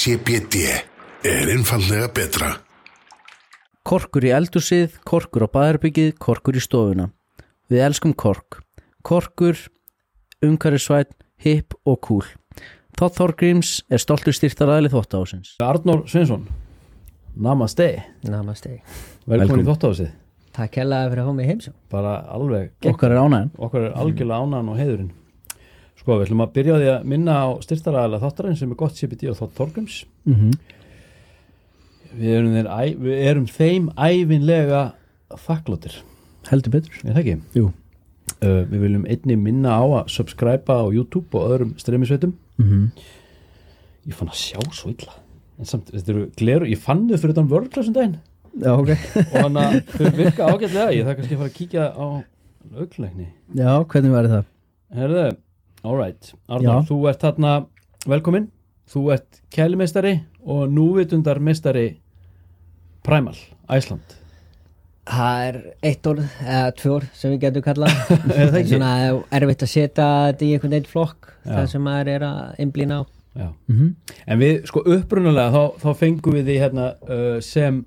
CBD er einfallega betra. Korkur í eldusið, korkur á baðarbyggið, korkur í stofuna. Við elskum kork. Korkur, umhverfisvæn, hip og cool. Þótt Þorgríms er stoltur styrtar aðlið þótt ásins. Arnór Sveinsson Namaste, Namaste velkomin í þóttafsið Takk hérlega fyrir að fá mig heimsó bara alveg, Okkar er ánægn. okkar er algjörlega ánæðan og heiðurinn Sko, við ætlum að byrja á því að minna á styrtaraðalega þáttarinn sem er gott CBD og þótt Þorgrims Mm -hmm. við erum, þeir, við erum þeim ævinlega þakkláttir Heldur betur. er það ekki? Jú. Uh, við viljum einni minna á að subscriba á YouTube og öðrum streymisveitum Mm ég fann að sjá svo illa en samt, þetta eru gleru, ég fann þau fyrir þann vörglasum daginn Já, ok. og hann að þau virka ágætlega ég þarf kannski að fara að kíkja á auglækni Já, hvernig væri það? Herðu, alright Arnar, Já. þú ert þarna velkomin þú ert kælimeistari og núvitundarmeistari Primal, Æsland Það er eitt orð, eða tvö orð sem við getum kallað Er það ekki? Svona erfitt að setja þetta í einhvern veginn flokk Já. það sem maður er að einblýna á Já. Mm en við, sko upprunalega þá, þá fengum við því hérna uh, sem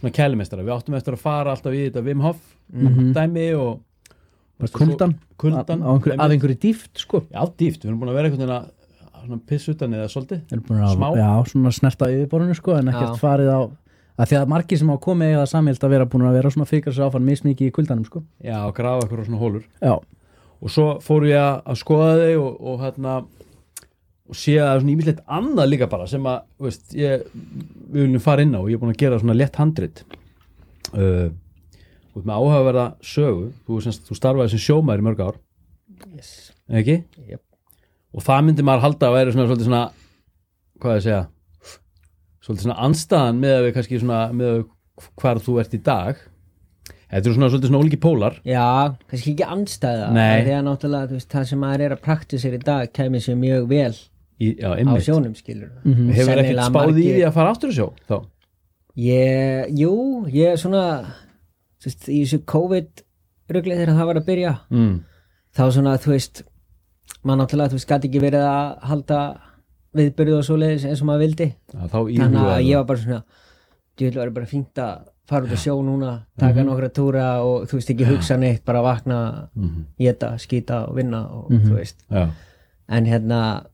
svona kælimeistara, við áttum eftir að fara alltaf í þetta Wim Hof Mhm. dæmi og Kuldan. kuldan Á einhver, af einhverju dýft, sko. Já, dýft, við erum búin að vera einhvern veginn að svona piss utan eða svolítið að. Já, svona snerta yfirborðinu, sko, en ekkert Já. farið á... Að því að margir sem á komið það samhjöld að vera búin að vera svona fikra sér áfann mismikið í kuldanum, sko. Já, og grafa eitthvað svona hólur Já. og svo fór ég að skoða þau og, og hérna og sé að það er svona ímislegt annað líka bara sem að, veist, ég við viljum fara inn á og ég er búin að gera svona lett handrit uh, út með áhugaverða sögu þú, semst, þú starfaði sem sjómaður í mörg ár yes. ekki? yep. og það myndi maður halda að væri svona svolítið svona hvað ég segja svolítið svona anstaðan með að við kannski svona með að hvar þú ert í dag þetta eru svona svolítið svona ólíki pólar Já, kannski ekki anstæða að náttúrulega veist, það sem maður er að praktisera í dag kemur sér mjög vel í, já, á sjónum skilur Mhm. hefur ekkert spáð í því að fara aftur að sjó þá Ég, jú, ég er svona veist, í þessu COVID ruglið þegar það var að byrja mm. þá svona, þú veist maður náttúrulega, þú veist, gæti ekki verið að halda viðbyrðu og svoleiðis eins og maður vildi þá þannig að ég var bara svona ég vil vera bara fínt að fara út að sjó núna taka nokkra túra og þú veist ekki hugsa neitt bara vakna, Mhm. geta, skýta og vinna og Mhm. þú veist Já, en hérna,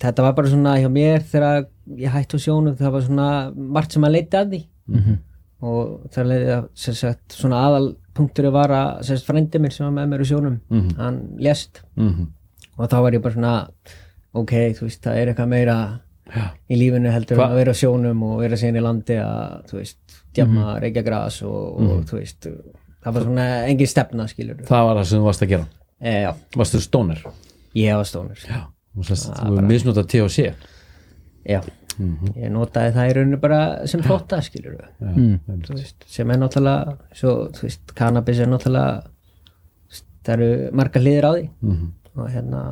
þetta var bara svona hjá mér þegar ég hætti á sjónum það var svona margt sem að leita að því Mhm. Og það leiði að sagt, svona aðal punktur var að frendi minn sem var með mér í sjónum Mhm. hann lést. Mhm, og þá var ég bara svona ok, þú veist, það er eitthvað meira já, í lífinu heldur Hva- að vera á sjónum og vera síðan í landi að, þú veist, djamma, Mhm. reykja gras og, og þú veist, það var svona engin stefna, skilur það var það sem þú varst að gera? E, já, Varstu stónir ég var stónur. Já, þú Það þú er misnotað THC já, ég notaði það í rauninu bara sem flotta, skilur Já, Mm. þú veist, sem er náttúrulega svo, veist, cannabis er náttúrulega það eru marga hliðir á því. Mhm, og hérna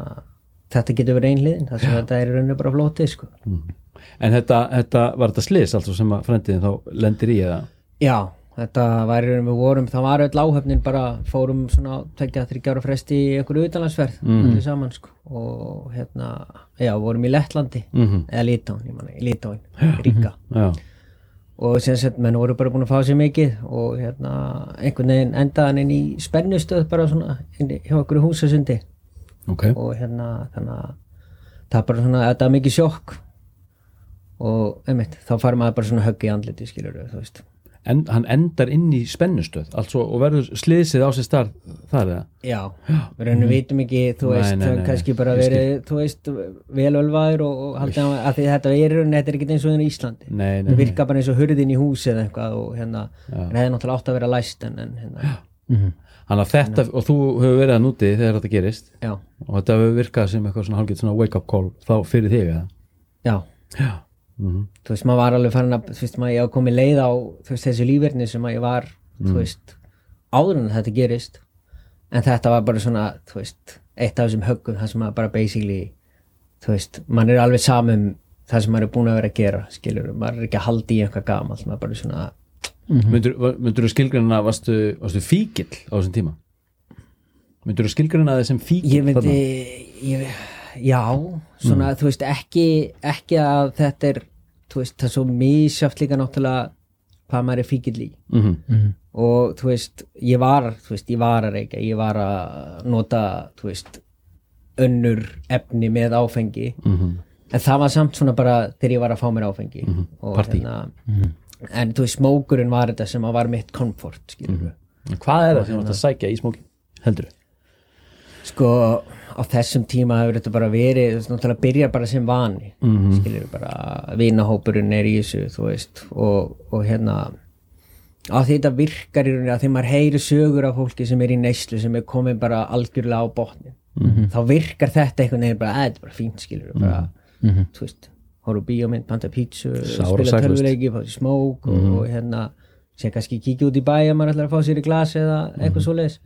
þetta getur verið ein hliðin, það sem þetta er í rauninu bara flótið, sko. En þetta, þetta var þetta slis altså sem að frendiðin þá lendir í eða? Já, þetta var við vorum, það var öll áhöfnin bara fórum svona tvekja þryggja ára fresti í einhverju utanlandsferð Mhm. allir saman sko. Og hérna, já, vorum í Lettlandi Mhm. eða Lítán, ég manna, í Lítáin Ríka Já, og sem sett menn voru bara búin að fá sér mikið og hérna einhvern veginn endaðan inn í spennustöð bara svona inn hjá okkur húsasundi. Ok. Og hérna þannig að það bara svona, þetta er mikið sjokk. Og einmitt, þá fær maður bara svona högg í andliti skilur þú veist en, Hann endar inn í spennustöð altså, og verður slisið á sér starf þar eða? Já, við raunum vitum ekki, þú Nei, veist, nei, það nei, kannski bara verið, þú veist, vel ölvaður og, og haldið að, þetta er, þetta er ekki eins og í Íslandi. Það virka bara eins og hurðin í húsi eða eitthvað og hérna, en það er náttúrulega átt að vera læst en, en hérna. Þannig að þetta, og þú hefur verið að núti þegar þetta gerist? Já, og þetta hefur virkað sem eitthvað svona hálfgett svona wake up call þá fyrir þig eða? Já, Já, mhm, þú veist, maður var alveg farin að, þú veist, maður ég á komið leið á, þú veist, þessu lífverðni sem að ég var, Mm. þú veist, áður en þetta gerist, en þetta var bara svona, þú veist, eitt af þessum höggum, það sem maður bara basically, þú veist, mann er alveg samum það sem maður er búin að vera að gera, skilur, maður er ekki að halda í eitthvað gamalt, maður bara svona, myndur, myndur þú skilgrina varstu, varstu fíkil á þessum tíma? Myndur þú skilgrina þið sem fíkil ég myndi, ég, já, svona þú veist ekki, ekki að þetta er þú veist, það er svo misjátt líka náttúrulega hvað maður er fíkill í Mhm. og þú veist, ég var þú veist, ég var að reykja, ég var að nota, þú veist önnur efni með áfengi Mhm. en það var samt svona bara þegar ég var að fá mér áfengi og Partí. hérna en þú veist, smókurinn var þetta sem að var mitt komfort, við Hvað er það sem þú ert að sækja í smókin? Heldur sko á þessum tíma hefur þetta bara verið náttúrulega byrjar bara sem vani mm -hmm. skilur bara vinahópurinn er í þessu þú veist og, og hérna á því þetta virkar í rauninni að því maður heyri sögur af fólki sem er í neyslu sem er komið bara algjörlega á botnin þá virkar þetta einhvern veginn bara að þetta er bara fínt skilur bara, þú veist horf bíómynd, panta pítsu spila tölvuleiki, fá sér smók og, og hérna sem kannski kíkja út í bæ að maður ætlar að fá sér í glas eða eitthvað svoleiðis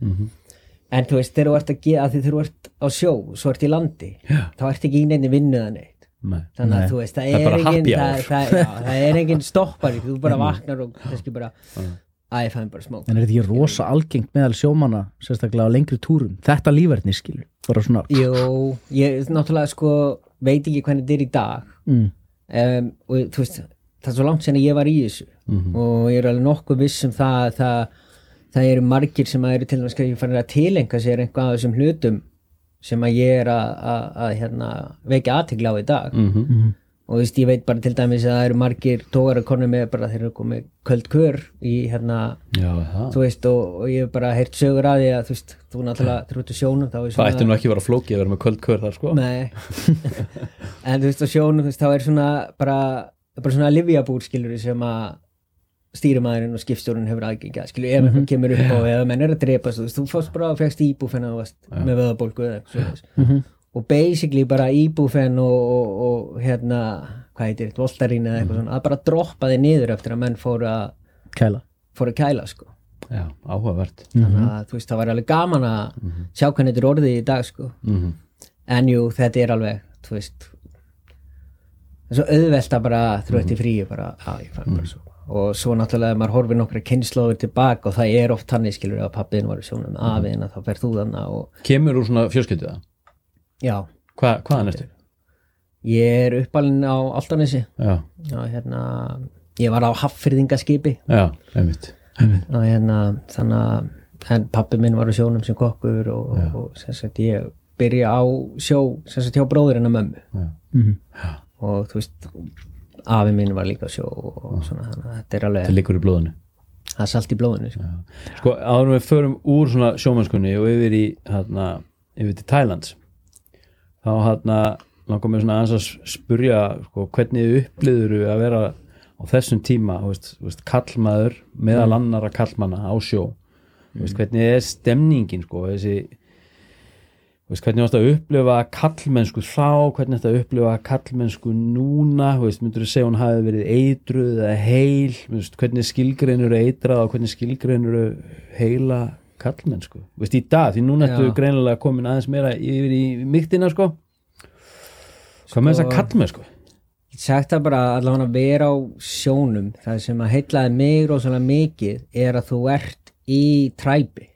en þú veist, þegar þú ert að gera því þegar þú ert á sjó, svo ert í landi Já. þá ert ekki í neinni vinnuða neitt. Nei. þannig að þú veist, það Það er er, engin það, það, já, það er engin stoppar þú bara vaknar og kannski bara að ég fæðum bara smók En er þetta ekki rosa algengt meðal sjómanna sérstaklega á lengri túrum? Þetta lífverðni skilur bara svona Jú, ég náttúrulega sko veit ekki hvernig þetta er í dag. Mm. um, og þú veist það er svo langt sen að ég var í þessu. Og ég er alveg nokkuð viss um það að það, eru margir sem að eru til dæmis kannski farin að tilenga sér einhvað af þessum hlutum sem að ég er að, að, að hérna, vekja aðtegla á í dag. Mhm. og þú veist, ég veit bara til dæmis að það eru margir tógar konur með bara þeir eru komið köld kör í hérna, Já, þú veist, og, og ég hef bara heyrt sögur að því að þú veist, þú náttúrulega í sjónum þá er Það ætti nú ekki að vera flókið að vera með köld kör þar sko. Nei. En þú veist á sjónum þú veist, þá er svona bara, bara svona livjabúr skilur sem að stýrimæðurinn og skipstjórun hefur aðgengja skilur ef eitthvað kemur upp og ef menn er að drepa veist, þú fórst bara og fegst íbúfen og varst með vöðabólgu eða eitthvað svoleiðis. og basically bara íbúfen og, og, og hérna, hvað heitir þetta, voltarín eða eitthvað svona, að bara droppa þið niður eftir að menn fóru að kæla. fóru að kæla sko. Já, áhugavert. Þannig að þú veist, það var alveg gaman að sjá hvernig þetta er orðið í dag sko. Mhm. en jú, þetta er alveg þú veist það er svo auðvelt að bara ert í fríi bara, að ég fann bara svo og svo náttúrulega ef maður horfir nokkra kynnslóður tilbaka og það er oft þannig skilur að pappiðin var í sjónum afiðina þá fer þú þannig og Kemur úr svona fjölskyldu það? já, Hva, hvaðan ertu? ég er uppalinn á Altanesi Já, já, hérna ég var á Haffyrðingaskipi já, einmitt og hérna þannig að en pappi minn var á sjónum sem kokkur og, og, og sem sagt ég byrja á sjó sem sagt hjá bróðurinn að mömmu. Já. og þú veist afi minn var líka sjó og svona þannig að þetta er Það alveg liggur í blóðinu. Það er salt í blóðinu sko. Sko, áður við förum úr svona sjómannskunni og yfir í hérna, yfir til Thailands þá hérna langar mér svona aðeins að spurja sko, hvernig uppliður að vera á þessum tíma, þú veist, þú veist kallmaður meðal annara kallmanna á sjó? Þú veist, hvernig er stemningin sko, þessi þú veist, hvernig varst að upplifa kallmennsku þá, hvernig þetta að upplifa kallmennsku núna, veist, myndur þú segja hún hafi verið eitruð eða heil? Veist, hvernig skilgreinur eitrað og hvernig skilgreinur heila kallmennsku, veist, í dag því núna ertu greinilega komin aðeins meira yfir í myktina, sko. Hvað með þess að kallmennsku sagt það bara allavega að vera á sjónum það sem að heitlaði mig rosalega mikið er að þú ert í træpi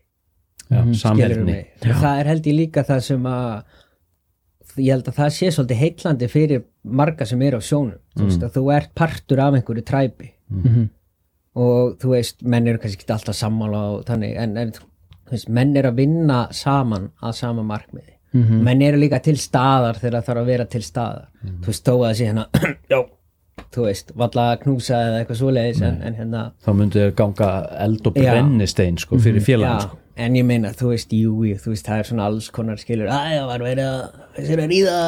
Mig. Og það er held ég líka það sem að ég held að það sé svolítið heitlandi fyrir marga sem eru á sjónum þú veist að þú ert partur af einhverju træpi. Og þú veist menn eru kannski ekki alltaf sammála þannig en, en veist, menn eru að vinna saman að sama markmiði. Menn eru líka til staðar þegar það þarf að vera til staðar. Þú veist þó að það sé hérna já, þú veist, valla að knúsa eða eitthvað svoleiðis en, en hérna þá myndu þér ganga eld og brennistein sko, fyrir félagin Já, sko. En ég meina, þú veist, jú, jú, þú veist, það er svona alls konar skilur, að það var verið að þessi er að ríða,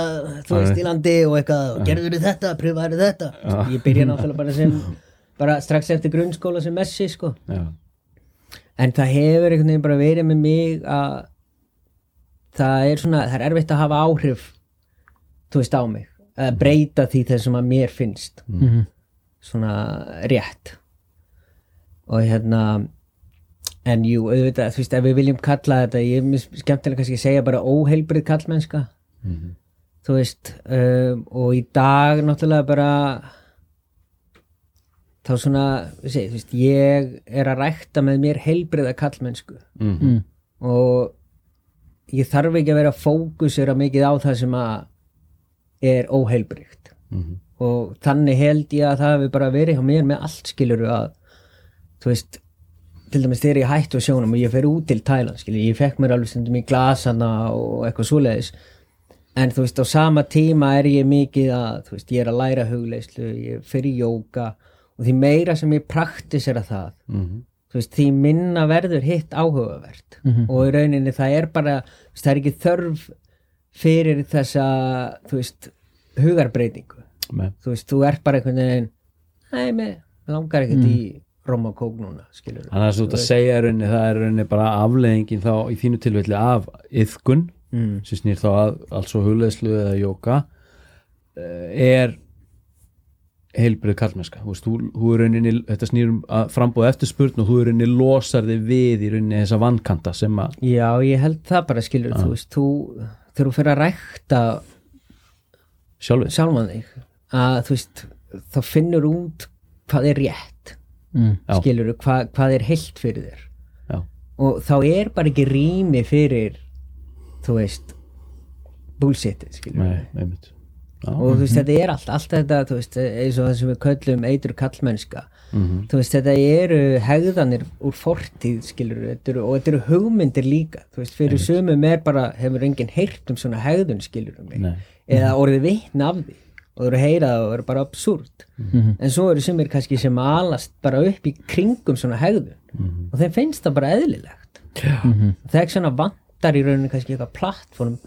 þú veist, í landi og eitthvað, og gerður þið þetta, pröfaður þetta? Ég byrja náttúrulega bara sem bara strax eftir grunnskóla sem messi, sko. Já. en það hefur einhvern veginn bara verið með mig að það er svona, það er erfitt að hafa áhrif þú veist á mig. Að breyta því þess sem að mér finnst. Svona rétt. Og hérna en jú, auðvitað, þú veist, ef við viljum kalla þetta, ég er skemmtilega kannski að segja bara óheilbrið kallmennska þú veist um, og í dag náttúrulega bara þá svona sé, þú veist, ég er að rækta með mér heilbriða kallmennsku Mhm. og ég þarf ekki að vera að fókusera mikið á það sem að er óheilbrygt Mhm. og þannig held ég að það hefur bara verið hjá mér með allt skilur að þú veist til dæmis þegar ég hættu á sjónum og ég fer út til Thailand skilur, ég fekk mér alveg stundum í glasana og eitthvað svoleiðis. En þú veist á sama tíma er ég mikið að þú veist ég er að læra hugleyslu ég fer í jóka og því meira sem ég praktisera það Mhm. þú veist, því minna verður hitt áhugavert. Og í rauninni það er bara þú veist, það er ekki þörf fyrir þessa þú veist, hugarbreytingu. Nei. þú veist, þú ert bara einhvern veginn nei, mig langar ekkert í rom og kók núna, Þannig að það er svo að segja í rauninni, það er í rauninni bara afleðingin þá í þínu tilfelli af yðkun mm. sem snýr þá að alls og hugleðslu eða jóka er heilbrið þú veist, þú, þú er rauninni, þetta snýr um að frambúða eftirspurn og þú er rauninni losar þig við í rauninni þessa vankanta sem að já, ég held það bara, skilur þú veist, þú, þegar þú fyrir að rækta sjálfan þig að þú veist, þá finnur út hvað er rétt mm. Skilur hvað, hvað er heilt fyrir þér? Já, og þá er bara ekki rými fyrir þú veist bullshitið skilur nei, einmitt. Já, og þú veist þetta er allt, allt þetta þú veist, eins og það sem við köllum eitur kallmennska Mhm. þú veist þetta eru hegðanir úr fortíð skilur þetta eru, og þetta eru hugmyndir líka. Þú veist fyrir sumum er bara hefur enginn heyrt um svona hegðun skilur um mig eða orðið vitni af því og þú eru heyrað og eru bara absúrt en svo eru sumir kannski sem alast bara upp í kringum svona hegðun. Og þeim finnst það bara eðlilegt. Það er ekki svona vantar í rauninu kannski eitthvað plattform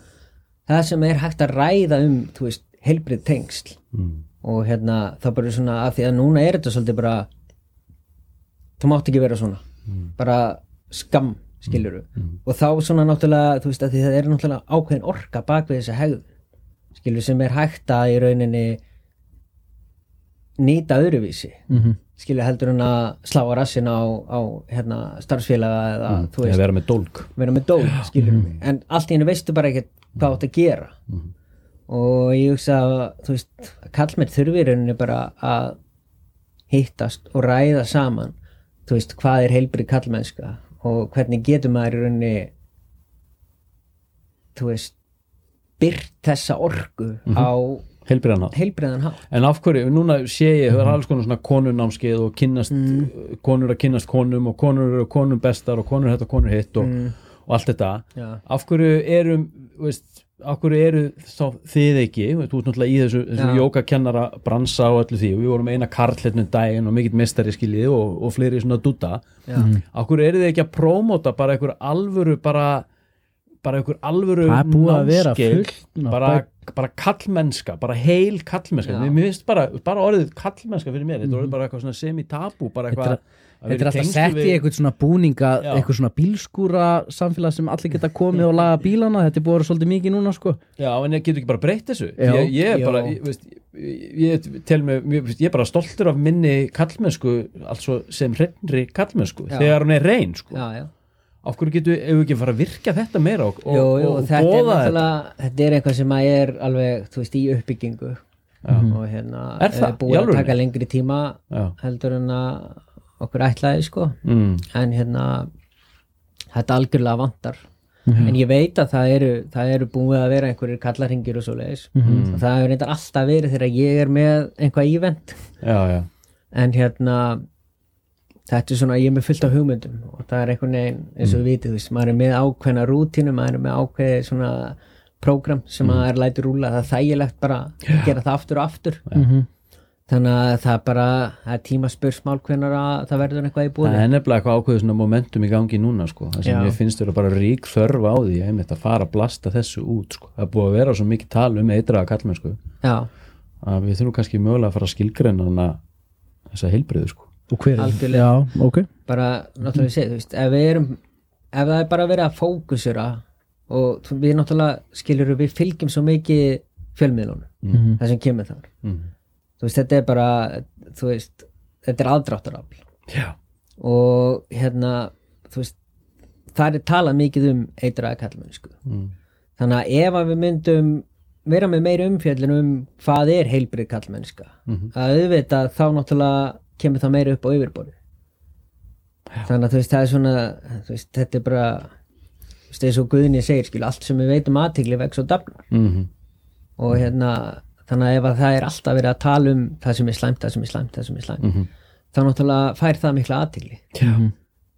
það sem er hægt að ræða um þú veist, heilbrið tengsl. Mm. og hérna það bara svona af því að núna er þetta svolítið bara þú mátt ekki vera svona. Bara skam skiluru og þá svona náttúrulega þú veist að því það er náttúrulega ákveðin orka bak við þessa hegð skilur sem er hægt að í rauninni nýta öðruvísi. Mhm. skilur heldur en að slá á rassin á, á hérna, starfsfélaga eða þú eða veist, vera með dólk vera með dól skilur mig, en allt í henni veistu bara ekkert hvað átt að gera. Og ég hugsa að þú veist, að kallmenn þurfi í rauninni bara að hittast og ræða saman þú veist, hvað er heilbrið kallmennska og hvernig getur maður í rauninni þú veist byrt þessa orku á heilbriðan hátt heilbriðan hátt En af hverju, núna sé ég, það er alls konar svona konunámskeið og kynnast, konur að kynnast konum og konur eru konum bestar og konur þetta og konur hitt og, og allt þetta. Já. Af hverju erum, veist, af hverju eru þá þið ekki, þú ert náttúrulega í þessu, þessu Já. jókakennara bransa og öllu því við vorum eina karl hérna um daginn og mikill mestari skiljið og, og fleiri svona dúta. Já. Af hverju eru þið ekki að prómóta bara einhver alvöru, bara, bara einhver alvöru Það er búið að vera námskeið, fullt af bara, bara kallmennska, bara heil kallmennska bara, bara orðið kallmennska fyrir mér, þetta er orðið bara eitthvað svona semi-tabu bara eitthvað Þetta er alltaf sett í eitthvað svona búninga Já. eitthvað svona bílskúra samfélag sem allir geta komið og laga bílana þetta er búið að vera svolítið mikið núna sko Já, en ég getur ekki bara breytt þessu Já. ég, ég er Já. bara, ég, veist, ég, mig, ég, veist, ég er bara stoltur af minni kallmennsku, altså sem hreinri kallmennsku, Já. þegar hún er reyn sko. Já, já. Af hverju getur, við ekki fara að virka þetta meira og, Jú, jú, og, þetta er boða þetta? þetta er eitthvað sem að er alveg þú veist, í uppbyggingu. Og hérna Er það? Búið að alvörunni? taka lengri tíma Já. heldur en að okkur ætlaði sko. Mm, en hérna þetta algjörlega vantar. En ég veit að það eru, það eru búið að vera einhverjir kallarhingir og svo leiðis og það hefur reyndar alltaf verið þegar ég er með einhvað já, já, en hérna þetta er svona, ég er með fullt af hugmyndum og það er einhvern veginn, eins og við vitið veist, maður er með ákveðna rútínu, maður er með ákveði svona prógram sem maður er lætur rúla, það er þægilegt bara að gera það aftur og aftur. Mhm. þannig að það er bara það er tíma spursmál hvenar að það verður eitthvað í það búið er nefnilega eitthvað ákveðið svona momentum í gangi núna sko, það sem Já. ég finnst vera bara rík þörf á því einmitt að fara að blasta þessu út sko. það er búið að vera svo mikið tal um eitraða kallmennsku já, að við þurfum kannski mögulega að fara að skilgreina þessa heilbriðu sko. Og hver Algjörlega. já, ok bara náttúrulega segið, þú veist, ef við erum ef það er bara verið að fókusura og við náttúrulega skilur við fylgjum svo mikið fjölmiðlunum, Mhm. það sem kemur þar mm. þú veist, þetta er bara þú veist, þetta er aðdráttarafl og hérna, þú veist það er talað mikið um eitraða kallmennsku mm. þannig að ef að við myndum vera með meiri umfjöllin um hvað er heilbrið kallmennska Mhm. að auðvitað þá náttúrulega kemur það meiri upp á yfirborði þannig að þú veist, það er svona veist, þetta er bara þú veist, eins og Guðni segir, skil, allt sem við veitum aðtigli vex og dafnar. Mm og hérna þannig að ef að það er alltaf verið að tala um það sem er slæmt, það sem er slæmt, það sem er slæmt Mhm. þá náttúrulega fær það mikla aðtigli Já,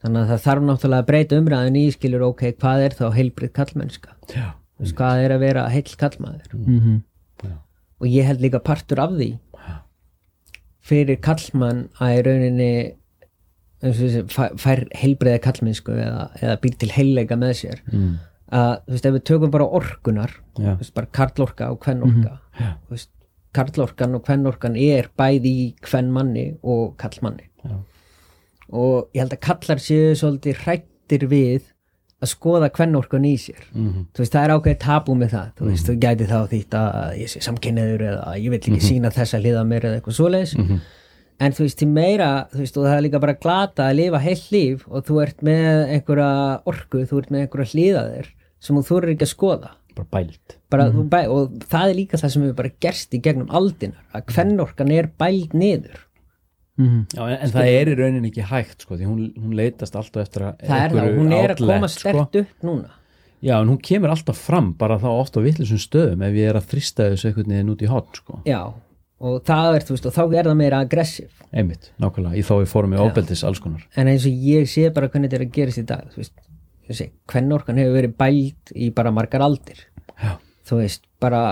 þannig að það þarf náttúrulega að breyta umræðin í skilur ok, hvað er þá heilbrið kallmennska hvað er að vera heill kallmaður Mhm. og ég held líka partur af því fyrir kallmann að í rauninni þessi, fær, heilbreiða kallmennsku eða, eða býr til heilleika með sér mm. að þú veist ef við tökum bara orkunar þú veist bara karlorka og kvennorka Já. þú veist karlorkan og kvennorkan er bæði í kvennmanni og kallmanni Já. og ég held að kallar séu svolítið hrættir við að skoða kvennorkan í sér. Mhm. þú veist það er ákveðið tabú með það. Þú veist þú gæti þá þýtt að ég sé samkynniður eða að ég vil ekki sína þessa hliða mér eða eitthvað svoleiðis. En þú veist til meira þú veist og það er líka bara glata að lifa heilt líf og þú ert með einhverja orku þú ert með einhverja hliðaðir sem þú þorir ekki að skoða. Bara bælt. Bara, þú bæ, og það er líka það sem hefur bara gerst í gegnum aldinar að kvennorkan er bæld niður Mhm. Já, en, en það er í rauninni ekki hægt sko, því hún, hún leitast alltaf eftir að það er það, hún er að koma sko. stert upp núna Já, en hún kemur alltaf fram bara þá oft á vitlisum stöðum ef ég er að þrista þessu einhvern veginn út í hotn sko. já, og það er, þú veist, og þá er það meira aggressiv einmitt, nákvæmlega, í þá í formi ofbeldis alls konar en eins og ég sé bara hvernig þetta er að gerist í dag þú veist, ég sé, kvennorkan hefur verið bæld í bara margar aldir Já. þú veist, bara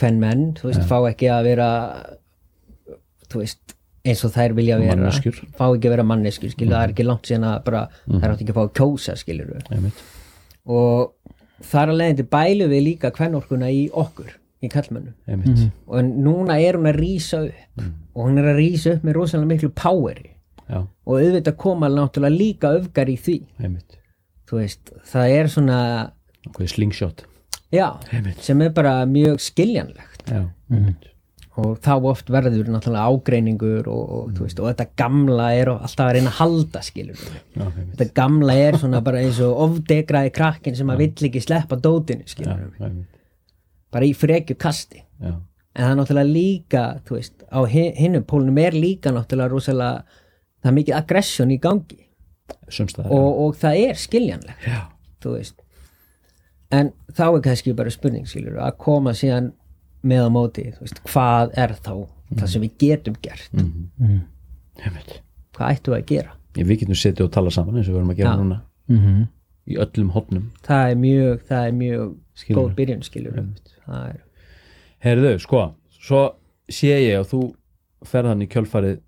hvern menn, þú veist, fá ekki að vera þú veist eins og þær vilja vera. Manneskjur. fá ekki að vera manneskjur, skilur, það er ekki langt síðan að bara, þær átt ekki að fá að kjósa, og þar að leiðandi bælu við líka kvennorkuna í okkur, í kallmönnum einmitt. Og núna er hún að rísa upp. Og hún er að rísa upp með rosalega miklu poweri. Já, og auðvitað koma náttúrulega líka öfgar í því. Veist, það er svona slingshot. Já, sem er bara mjög skiljanlegt. Já, einmitt og þá oft verður náttúrulega ágreiningur og, og, þú veist, og þetta gamla er alltaf að reyna að halda skilur einmitt, þetta gamla er svona bara eins og ofdegraði krakkin sem að vill ekki sleppa dótinu skilur einmitt. Bara í frekju kasti. Já, en það er náttúrulega líka veist, á hi- hinum pólunum er líka náttúrulega rosalega, það er mikið aggression í gangi. Sumstaðar og, og það er skiljanlegt veist. En þá er kannski bara spurning skilur að koma síðan með á móti veist, hvað er þá það sem við getum gert? Einmitt. Hvað ættum við að gera? Ég, Við getum setið og tala saman eins og við erum að gera Já. núna. Mhm. í öllum hotnum það er mjög, það er mjög Skilurðu. góð byrjun skilur það er, Herðu, sko, svo sé ég og þú ferð hann í kjölfarið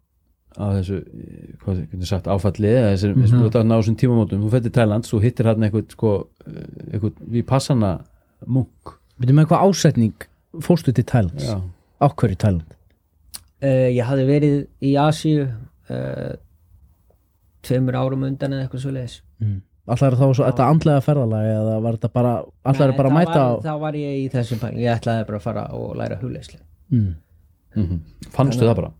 á þessu, hvað getur sagt, áfalli eða þessi, mm -hmm. þessi, á þessum tímamótum. Þú fer til Thailands, þú hittir hann eitthvað sko, eitthvað, við passana munk. Veitum með hvað ásetning fórstu til Thailands? Já, Eh, Á hverju Thailand? uh, ég hafði verið í Asíu uh, tveimur árum undan eða eitthvað svo leiðis Mm. Allar er þá svo þetta andlega ferðalagi eða var þetta bara, allar er bara að mæta á þá var ég í þessum pæling, ég ætlaði bara að fara og læra hugleislu mm. mm fannstu það bara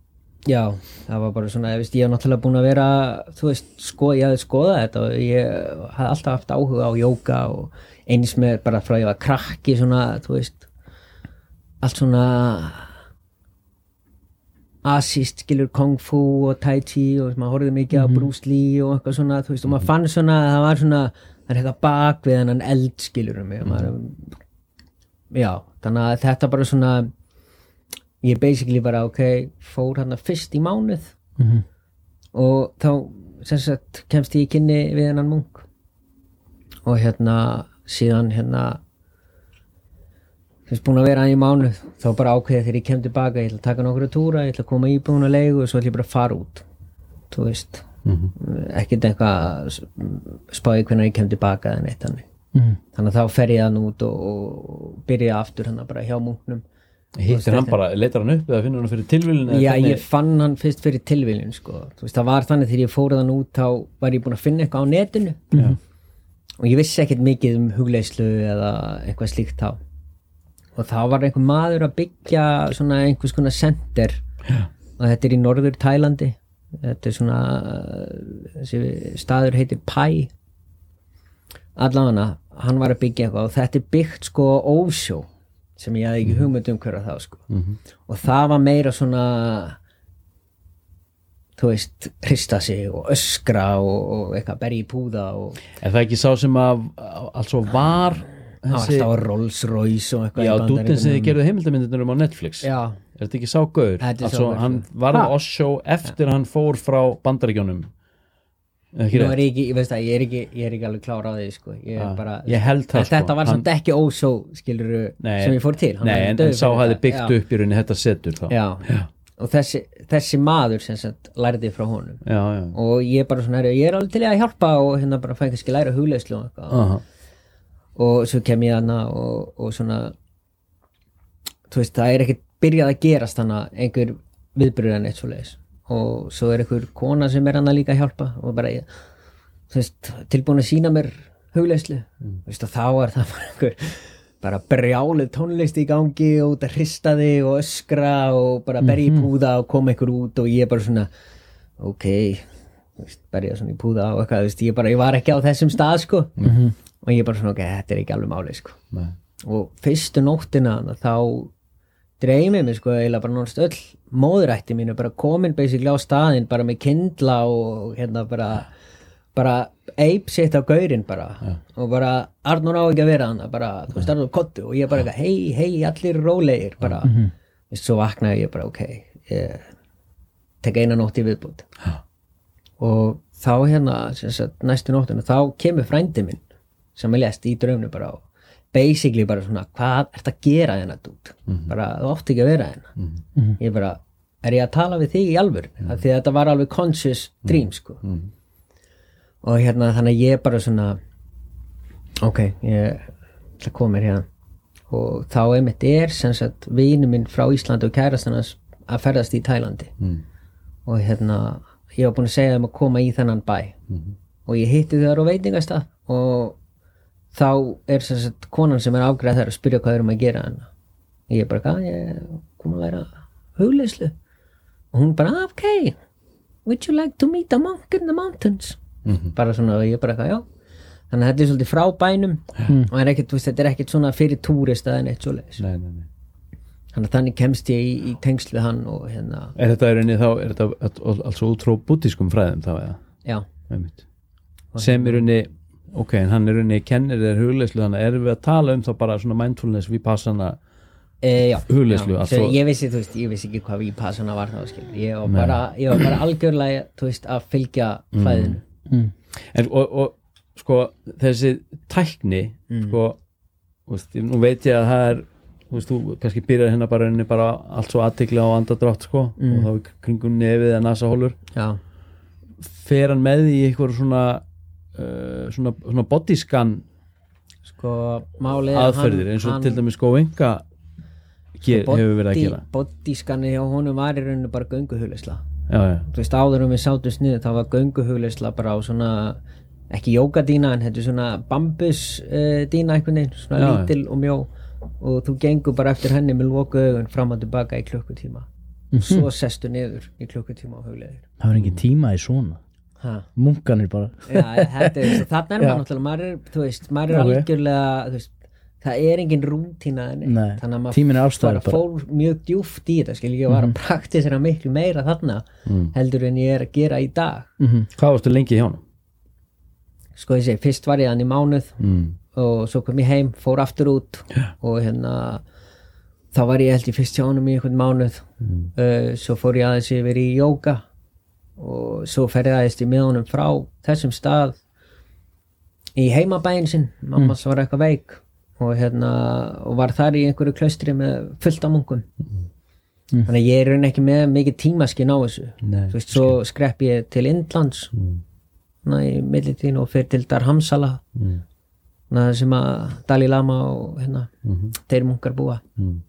Já, það var bara svona, ég veist, ég hef náttúrulega búin að vera, þú veist, sko, ég hafði skoðað þetta og ég hafði alltaf haft áhuga á jóka og eins með bara frá ég var krakki svona, þú veist, allt svona asíst, skilur, kung fu og tai chi og maður horfði mikið á Bruce Lee og eitthvað svona, þú veist, og maður fann svona, það var svona, það er eitthvað bak við hennan eld, skilur um mig, maður, já, þannig að þetta bara svona, ég basically bara ok, fór hann fyrst í mánuð. Mhm. og þá sem sagt kemst ég í kynni við hennan munk. Og hérna síðan hérna finnst búin að vera hann í mánuð. Þá bara ákveðið þegar ég kem tilbaka ég ætla að taka nokkru túra, ég ætla að koma í búin að leigu og svo ætla ég bara að fara út. Þú veist Mhm. ekkert eitthvað spáði hvernig ég kem tilbaka eða neitt þannig. Mm. þannig að þá fer ég hann út og, og byrja aftur hann bara hjá munknum Hittir hann bara, leitar hann upp eða finnur hann fyrir tilvílun Já, ég fann hann fyrst fyrir tilviljun sko. Þú veist, það var þannig þegar ég fór þann út þá og þá var einhver maður að byggja svona einhvers konar center. Já. og þetta er í norður Tælandi. Þetta er svona þessi staður heitir Pai allavega hann var að byggja eitthvað. Og þetta er byggt sko ósjó sem ég hafði ekki hugmynd um hverja þá sko. Mhm. og það var meira svona þú veist, hrista sig og öskra og, og eitthvað berja í púða og Er það ekki sá sem að altså var Það var þessi alltaf Rolls Royce og eitthvað Já, í dútin sem þið gerðu heimildamyndirnir um á Netflix Já, Er þetta ekki sá gaur? Þetta er sá Altså, hann varð Ha? Osho eftir hann fór frá bandaríkjónum er ég ekki, ég ég er ekki, er alveg klára á því, sko Ég, er bara, ég held það, sko. Þetta var Hann- samt ekki ósó, skilur Nei, sem ég fór til Nei, var en, en sá þetta. byggt Já. upp í rauninni þetta setur þá Já, og þessi, þessi maður sem sagt lærði frá honum já, já. og ég bara svona, ég er alveg til að hjálpa og hérna bara fæ kannski læra hugleyslu og eitthvað Aha. Og svo kem ég hana og, og svona þú veist, það er ekkert byrjað að gerast hana einhver viðbyrðan eitt svo leiðis og svo er einhver kona sem er hana líka að hjálpa og bara ég, veist, tilbúin að sína mér hugleyslu, þú veist, þá er það bara einhver bara brjálið tónlist í gangi og út að hrista þig og öskra og bara berja í púða og koma einhver út og ég bara svona ok, berja svona í púða og eitthvað, veist, ég bara, ég var ekki á þessum stað sko og ég bara svona, ok, þetta er ekki alveg málið sko. Og fyrstu nóttina þá dreymið mér sko eiginlega bara náttúrulega öll. Móðurætti mínu bara komin basically á staðinn bara með kindla og hérna bara bara ape sitt á gaurinn bara. Og bara Arnur á ekki að vera hann bara, þú veist, Arnur kottu og ég bara hei, hei, allir rólegir bara, mm svo vaknaði ég bara, ok ég tek eina nótt í viðbútt og þá hérna sagt, næstu nóttinu, þá kemur frændi minn sem er lest í draumnu bara og basically bara svona, hvað ert að gera hérna dút, bara þú átt ekki að vera hérna. Ég bara, er ég að tala við þig í alvör, mm því að þetta var alveg conscious dream sko. Og hérna þannig að ég bara svona ok, ég ætla að koma mér hérna og þá einmitt er sem sagt vinu minn frá Íslandi og kærastannas að ferðast í Tælandi. Mm. og hérna ég var búin að segja þeim að koma í þennan bæ. Og ég hitti þau þar á veitingastað og þá er sem sagt konan sem er afgræð þar að spyrja hvað við erum að gera hann ég er bara, hvað, ég er komin að læra hugleyslu og hún bara, "Ah, ok. Would you like to meet a monk in the mountains? Bara svona, og ég bara, eitthvað, já. Þannig að þetta er svolítið frá bænum. Og er ekkert, þú veist, þetta er ekkert svona fyrir túrist eða neitt svoleiðis. Nei, nei, nei. þannig að þannig kemst ég í, í tengsl við hann og hérna, Er þetta í rauninni þá, er þetta alls út frá bútískum fræðum þá eða? já. Sem í rauninni, ok, en hann er rauninni kennir þér hugleyslu, þannig að erum við að tala um þá bara svona mindfulness við passana E, já, Hugleiðslu, já, allt svo svo- ég vissi, þú veist, ég vissi ekki hvað vípassana var þá, skil, ég var bara, ég var bara algjörlega, þú veist, að fylgja flæðinu. en, og, og sko þessi tækni sko, þú veist, nú veit ég að það er þú veist, þú kannski byrjar hérna bara, rauninni bara allt svo aðtikla á andadrátt sko, og þá í kringum nefið að nasa hólur Já, fer hann með í eitthvað svona uh, svona, svona bodyscan sko, er aðferðir eins og til dæmis sko venga Sko, hefur verið að gera Bodyskanni hjá honum var í rauninu bara gönguhugleysla. já, já, Þú veist, áður um við sátum sniðu, þá var gönguhugleysla bara á svona, ekki jógadína, en þetta er svona bambus uh, dína einhvern veginn, svona Já, já. lítil og mjó og þú gengur bara eftir henni með loku augun fram og tilbaka í klukkutíma. Svo sestu niður í klukkutíma á hugleiðir. það var engin tíma í svona Ha. munkanir bara. Já, þetta er, þarna er maður náttúrulega maður er, þú veist, maður er Ok. algjörlega veist, það er engin rútína þannig að maður afstæður bara fór mjög djúft í þetta skil, ég var að praktisera miklu meira þarna heldur en ég er að gera í dag. Hvað varstu lengi hjá hann? sko ég segi, fyrst var ég hann í mánuð Mm. og svo kom ég heim, fór aftur út og hérna þá var ég held ég fyrst hjá honum í einhvern mánuð. Uh, svo fór ég aðeins yfir í jóka og svo ferðaðist ég með honum frá þessum stað í heimabæin sinn. Mamma mm. var eitthvað veik og hérna og var þar í einhverju klaustri með fullt af munkum. Þannig að ég er raun ekki með mikið tímaskinn á þessu. Nei, þú veist, svo skrepp ég til Indlands. Mm. í millitíðin og fyrir til Darhamsala. Mm. sem að Dalai Lama og hérna, þeir munkar búa. Mm.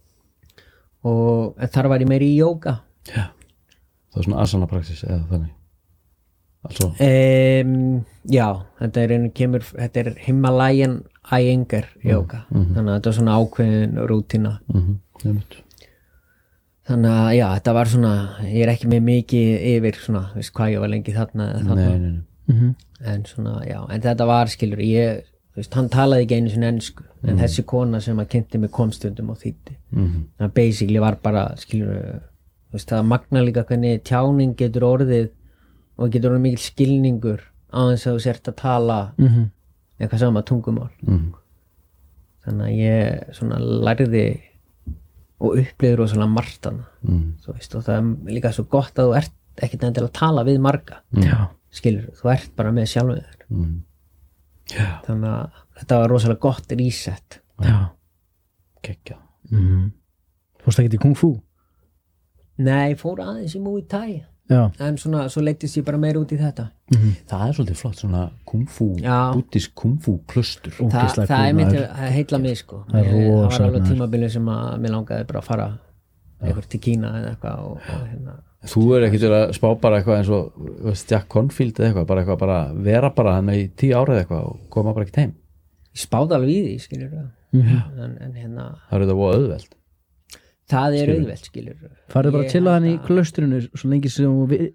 og þar var ég meiri í jóka já, það er svona asana praxis eða þannig. Altså, um, já, þetta er einu kemur þetta er Himalayan Iyengar jóka, þannig að þetta er svona ákveðin rútina mm -hmm. þannig að já, þetta var svona ég er ekki með mikið yfir svona, veist hvað ég var lengi þarna þarna. Nei, nei, nei. en svona, já, en þetta var skilur ég, veist, hann talaði ekki einu sinni ennsku, en þessi kona sem að kynnti mig komstundum og þýtti Mm það basically var bara, skilur veist, það magna líka hvernig tjáning getur orðið og getur orðið mikil skilningur á þess að þú sért að tala Mhm. eitthvað sama tungumál. Mm þannig að ég svona lærði og upplifði rosalega margt hana mm. þú veist, og það er líka svo gott að þú ert ekkert endilega að tala við marga. Já, skilur, þú ert bara með sjálfum þér. Mm. Já, þannig að þetta var rosalega gott reset. Já. Gekkja mm. Fórst ekki í Kung Fu? Nei, fór aðeins í Muay Thai. Já, en svona, svo leittist ég bara meira út í þetta. Það er svolítið flott, svona kungfú, búttisk kungfú klustur Þa, Ógeðslega það er mitt heitla mig sko. Það er Ég- það var alveg tímabilið sem að mér langaði bara að fara eitthvað til Kína eða eitthvað og, og hérna. Þú er ekkert að spá bara eitthvað eins og þú veist, Jack Confield eða eitthvað, bara eitthvað bara vera bara hann í tíu árið eitthvað og koma bara ekkert heim. Ég spáði alveg í því skilur Mhm. en, en hérna Það er þetta voða auðveld það er auðvelt skilur farið bara til að hann í klaustrinu svo lengi sem þú vi-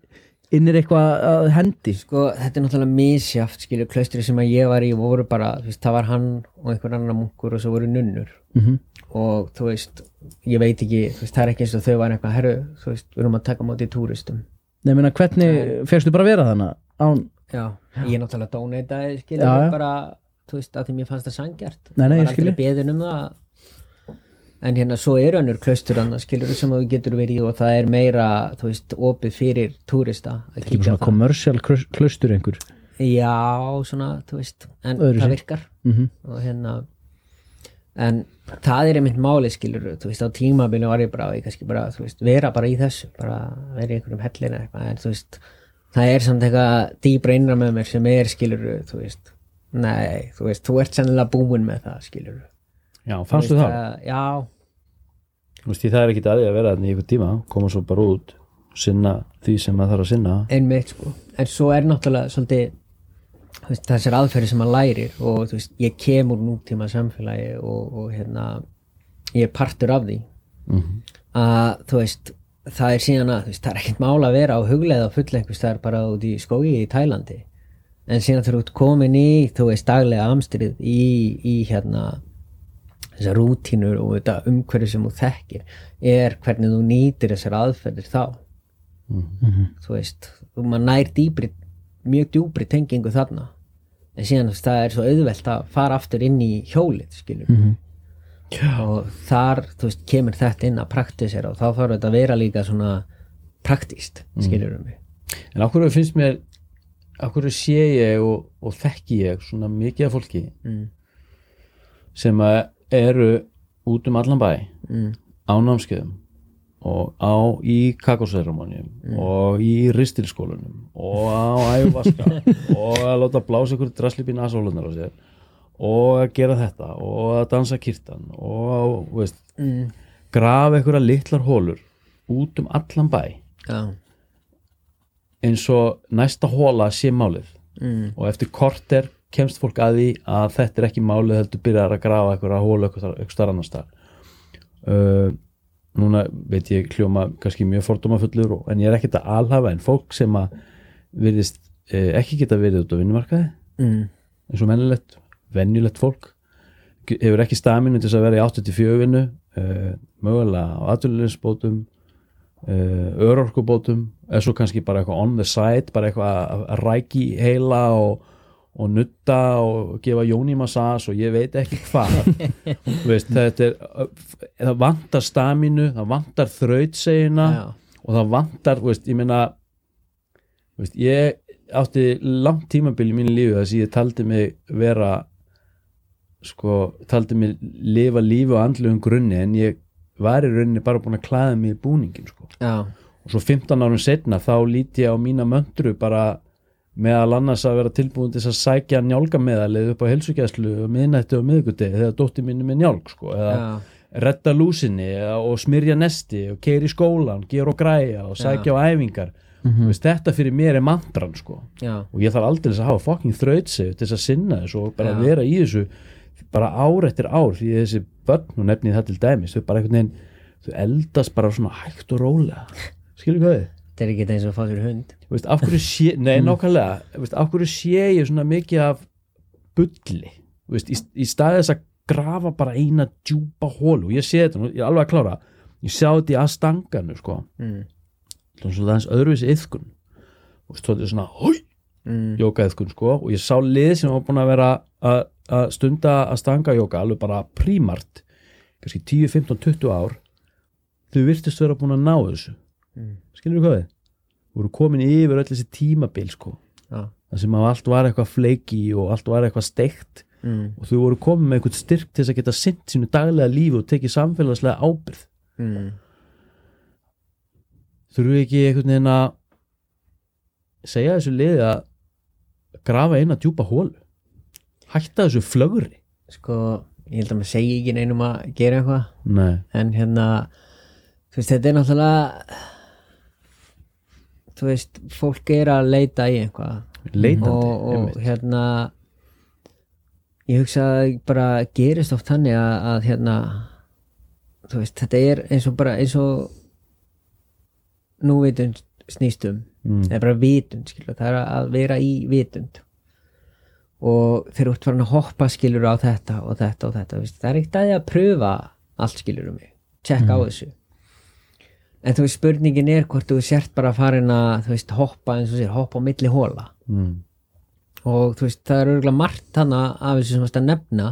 innir eitthvað að hendi. Sko þetta er náttúrulega misjaft skilur klaustri sem að ég var í voru bara þú veist, það var hann og einhver annar munkur og svo voru nunnur. Mm og þú veist ég veit ekki, þú veist, það er ekki eins og þau var eitthvað herru, þú veist, við erum að taka á móti túristum. Nei, meina, hvernig fegstu bara að vera þannig án, já, ég náttúrulega dóneitaði skilur Já, já. bara, þú veist, að því mér fannst það sangjart skil aldrei beðin um það en hérna svo er önnur klaustur annars skilur sem þú getur verið í og það er meira þú veist, opið fyrir túrista að ekki kíkja svona það kommersial klaustur einhver? Já, svona, þú veist en Öðruvísi. það virkar. Mm og hérna en það er einmitt máli skilur þú veist, á tímabili var ég bara ég kannski bara, veist, vera bara í þessu bara vera í einhverjum hellin eitthvað en þú veist, það er samt eitthvað dýbra innra með mér sem er skilur þú veist, nei, þú veist, þú ert sennilega búin með það skilur Já, fannstu það? já, Þú veist, því það er ekkert að því að vera í ykkur tíma. Koma svo bara út sinna því sem maður þarf að sinna. Einmitt sko. En svo er náttúrulega svolítið þú veist, þessar aðferði sem maður lærir og þú veist, ég kem úr nútíma samfélagi og, og hérna ég er partur af því. Mhm. að þú veist það er síðan að, þú veist, það er ekkert mála að vera á hugleið fulla einhvers það er bara út í skógi í Tælandi. En síðan þú ert komin í, þú veist, daglega amstrið í, í hérna þessar rútínur og þetta umhverju sem þú þekkir er hvernig þú nýtir þessar aðferðir þá. Þú veist, og maður nær dýbri mjög djúbri tengingu þarna. En síðan það er svo auðvelt að fara aftur inn í hjólið skilur og þar þú veist, kemur þetta inn að praktisera og þá þarf þetta að vera líka svona praktist, skilur um mig. En af hverju finnst mér af hverju sé ég og, og þekki ég svona mikið af fólki mm. sem að eru út um allan bæ Mm. á námskeiðum og á í kakóseremonjum og í ristilskólunum og á æfaska og að láta blása ykkur draslip í nasólunar á sér og að gera þetta og að dansa kirtan og að, veist, Mm. grafa ykkur litlar hólur út um allan bæ Já, eins og næsta hóla sé málið mm. og eftir korter kemst fólk að því að þetta er ekki málið heldur byrjar að grafa eitthvað hólu eitthvað starf annars uh, núna veit ég hljóma kannski mjög fordómafullur en ég er ekkert að alhafa en fólk sem að virðist eh, ekki geta verið út á vinnumarkaði Mm. eins og mennilegt, venjulegt fólk hefur ekki staminu til að vera í 84 vinnu uh, mögulega á atvinnulegsbótum uh, örorkubótum eða svo kannski bara eitthvað on the side bara eitthvað að- að ræki heila og, og nutta og gefa jónimassas og ég veit ekki hvað. Veist, þetta er það vantar staminu, það vantar þrautsegina og það vantar, veist, ég meina veist, ég átti langt tímabil í mínu lífi þess að ég taldi mig vera sko, taldi mig lifa lífi á andlegum grunni en ég var í rauninni bara búin að klæða mig í búningin sko. og svo 15 árum setna þá líti ég á mína möndru bara meðal annars að vera tilbúin til að sækja njálgameðalið upp á helsugæslu og miðnætti og miðgudegi þegar dótti minni með njálg sko, eða já, retta lúsinni og smyrja nesti og keiri í skólan, gera og græja og sækja á æfingar Mhm. veist, þetta fyrir mér er mantran sko. og ég þarf aldrei að hafa fucking þrautsegu til þess að sinna þessu og bara Já. vera í þessu bara ár eftir ár því þessi börn, nú nefni ég það til dæmis þau bara einhvern veginn, þau eldast bara svona hægt og rólega skilur hvað þið? Þetta er ekki eins og að fá sér hund veist, af hverju sé, nei nákvæmlega þú veist, af hverju sé ég svona mikið af bulli veist, í, í staði þess að grafa bara eina djúpa hólu ég sé þetta, ég er alveg að klára ég sjá þetta í aðstanganu sko. mm. svona svona aðeins öðruvísi yðkun og er svona hói, Mm. jóka yðkun sko. og ég sá lið sem var búin að vera að, að stunda að stanga jóka alveg bara prímart kannski 10, 15, 20 ár þau virtust vera búin að ná þessu Mm. skilur hvað við? voru komin yfir öll þessi tímabil sko Já. það sem allt var eitthvað fleiki og allt var eitthvað steikt mm. og þau voru komin með eitthvað styrk til þess að geta sint sínu daglega lífi og tekið samfélagslega ábyrð Mm. þurfum við ekki einhvern veginn að segja þessu liði að grafa að djúpa hólu hætta þessu flögri sko, ég held að maður segi ekki neinum að gera eitthvað en hérna þú veist, þetta er náttúrulega þú veist, fólk er að leita í eitthvað. Leitandi og, og hérna ég hugsa að bara gerist oft þannig að, að hérna þú veist, þetta er eins og bara eins og núvitund snýstum Mm. það er bara vitund, skilur, það er að vera í vitund. Og þeir eru út farin að hoppa skilur á þetta og þetta og þetta, veist, það er ekkert að því að pröfa allt skilur um mig, tjekka á þessu en þú veist spurningin er hvort þú sért bara farin að þú veist hoppa eins og sér, hoppa á milli hóla mm. og þú veist það er örgulega margt hana af þessu sem varst að nefna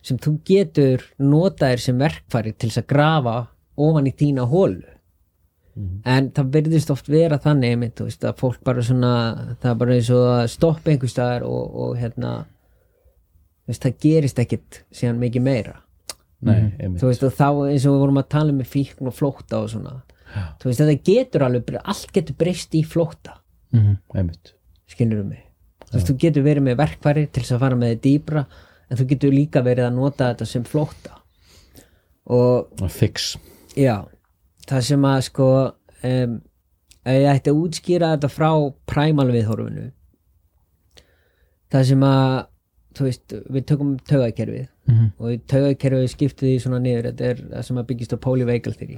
sem þú getur notaðir sem verkfæri til þess að grafa ofan í þína hólu en það verðist oft vera þannig einmitt, þú veist, að fólk bara svona það er bara eins og að stoppa einhvers staðar og, og hérna þú veist, það gerist ekkit síðan mikið meira. Nei, einmitt. Þú veist, og þá eins og við vorum að tala með fíkn og flótta og svona þú veist, þetta getur alveg, allt getur breyst í flótta. Einmitt. Skilur mig? Þú veist, þú getur verið með verkfæri til þess að fara með þið dýbra en þú getur líka verið að nota þetta sem flótta. Og fix. Já, það sem að sko um, ef ég ætti að útskýra þetta frá præmal viðhorfinu það sem að þú veist, við tökum taugakerfið. Mhm. og í taugakerfið skiptið því svona niður, þetta er það sem að byggist á polyvagal theory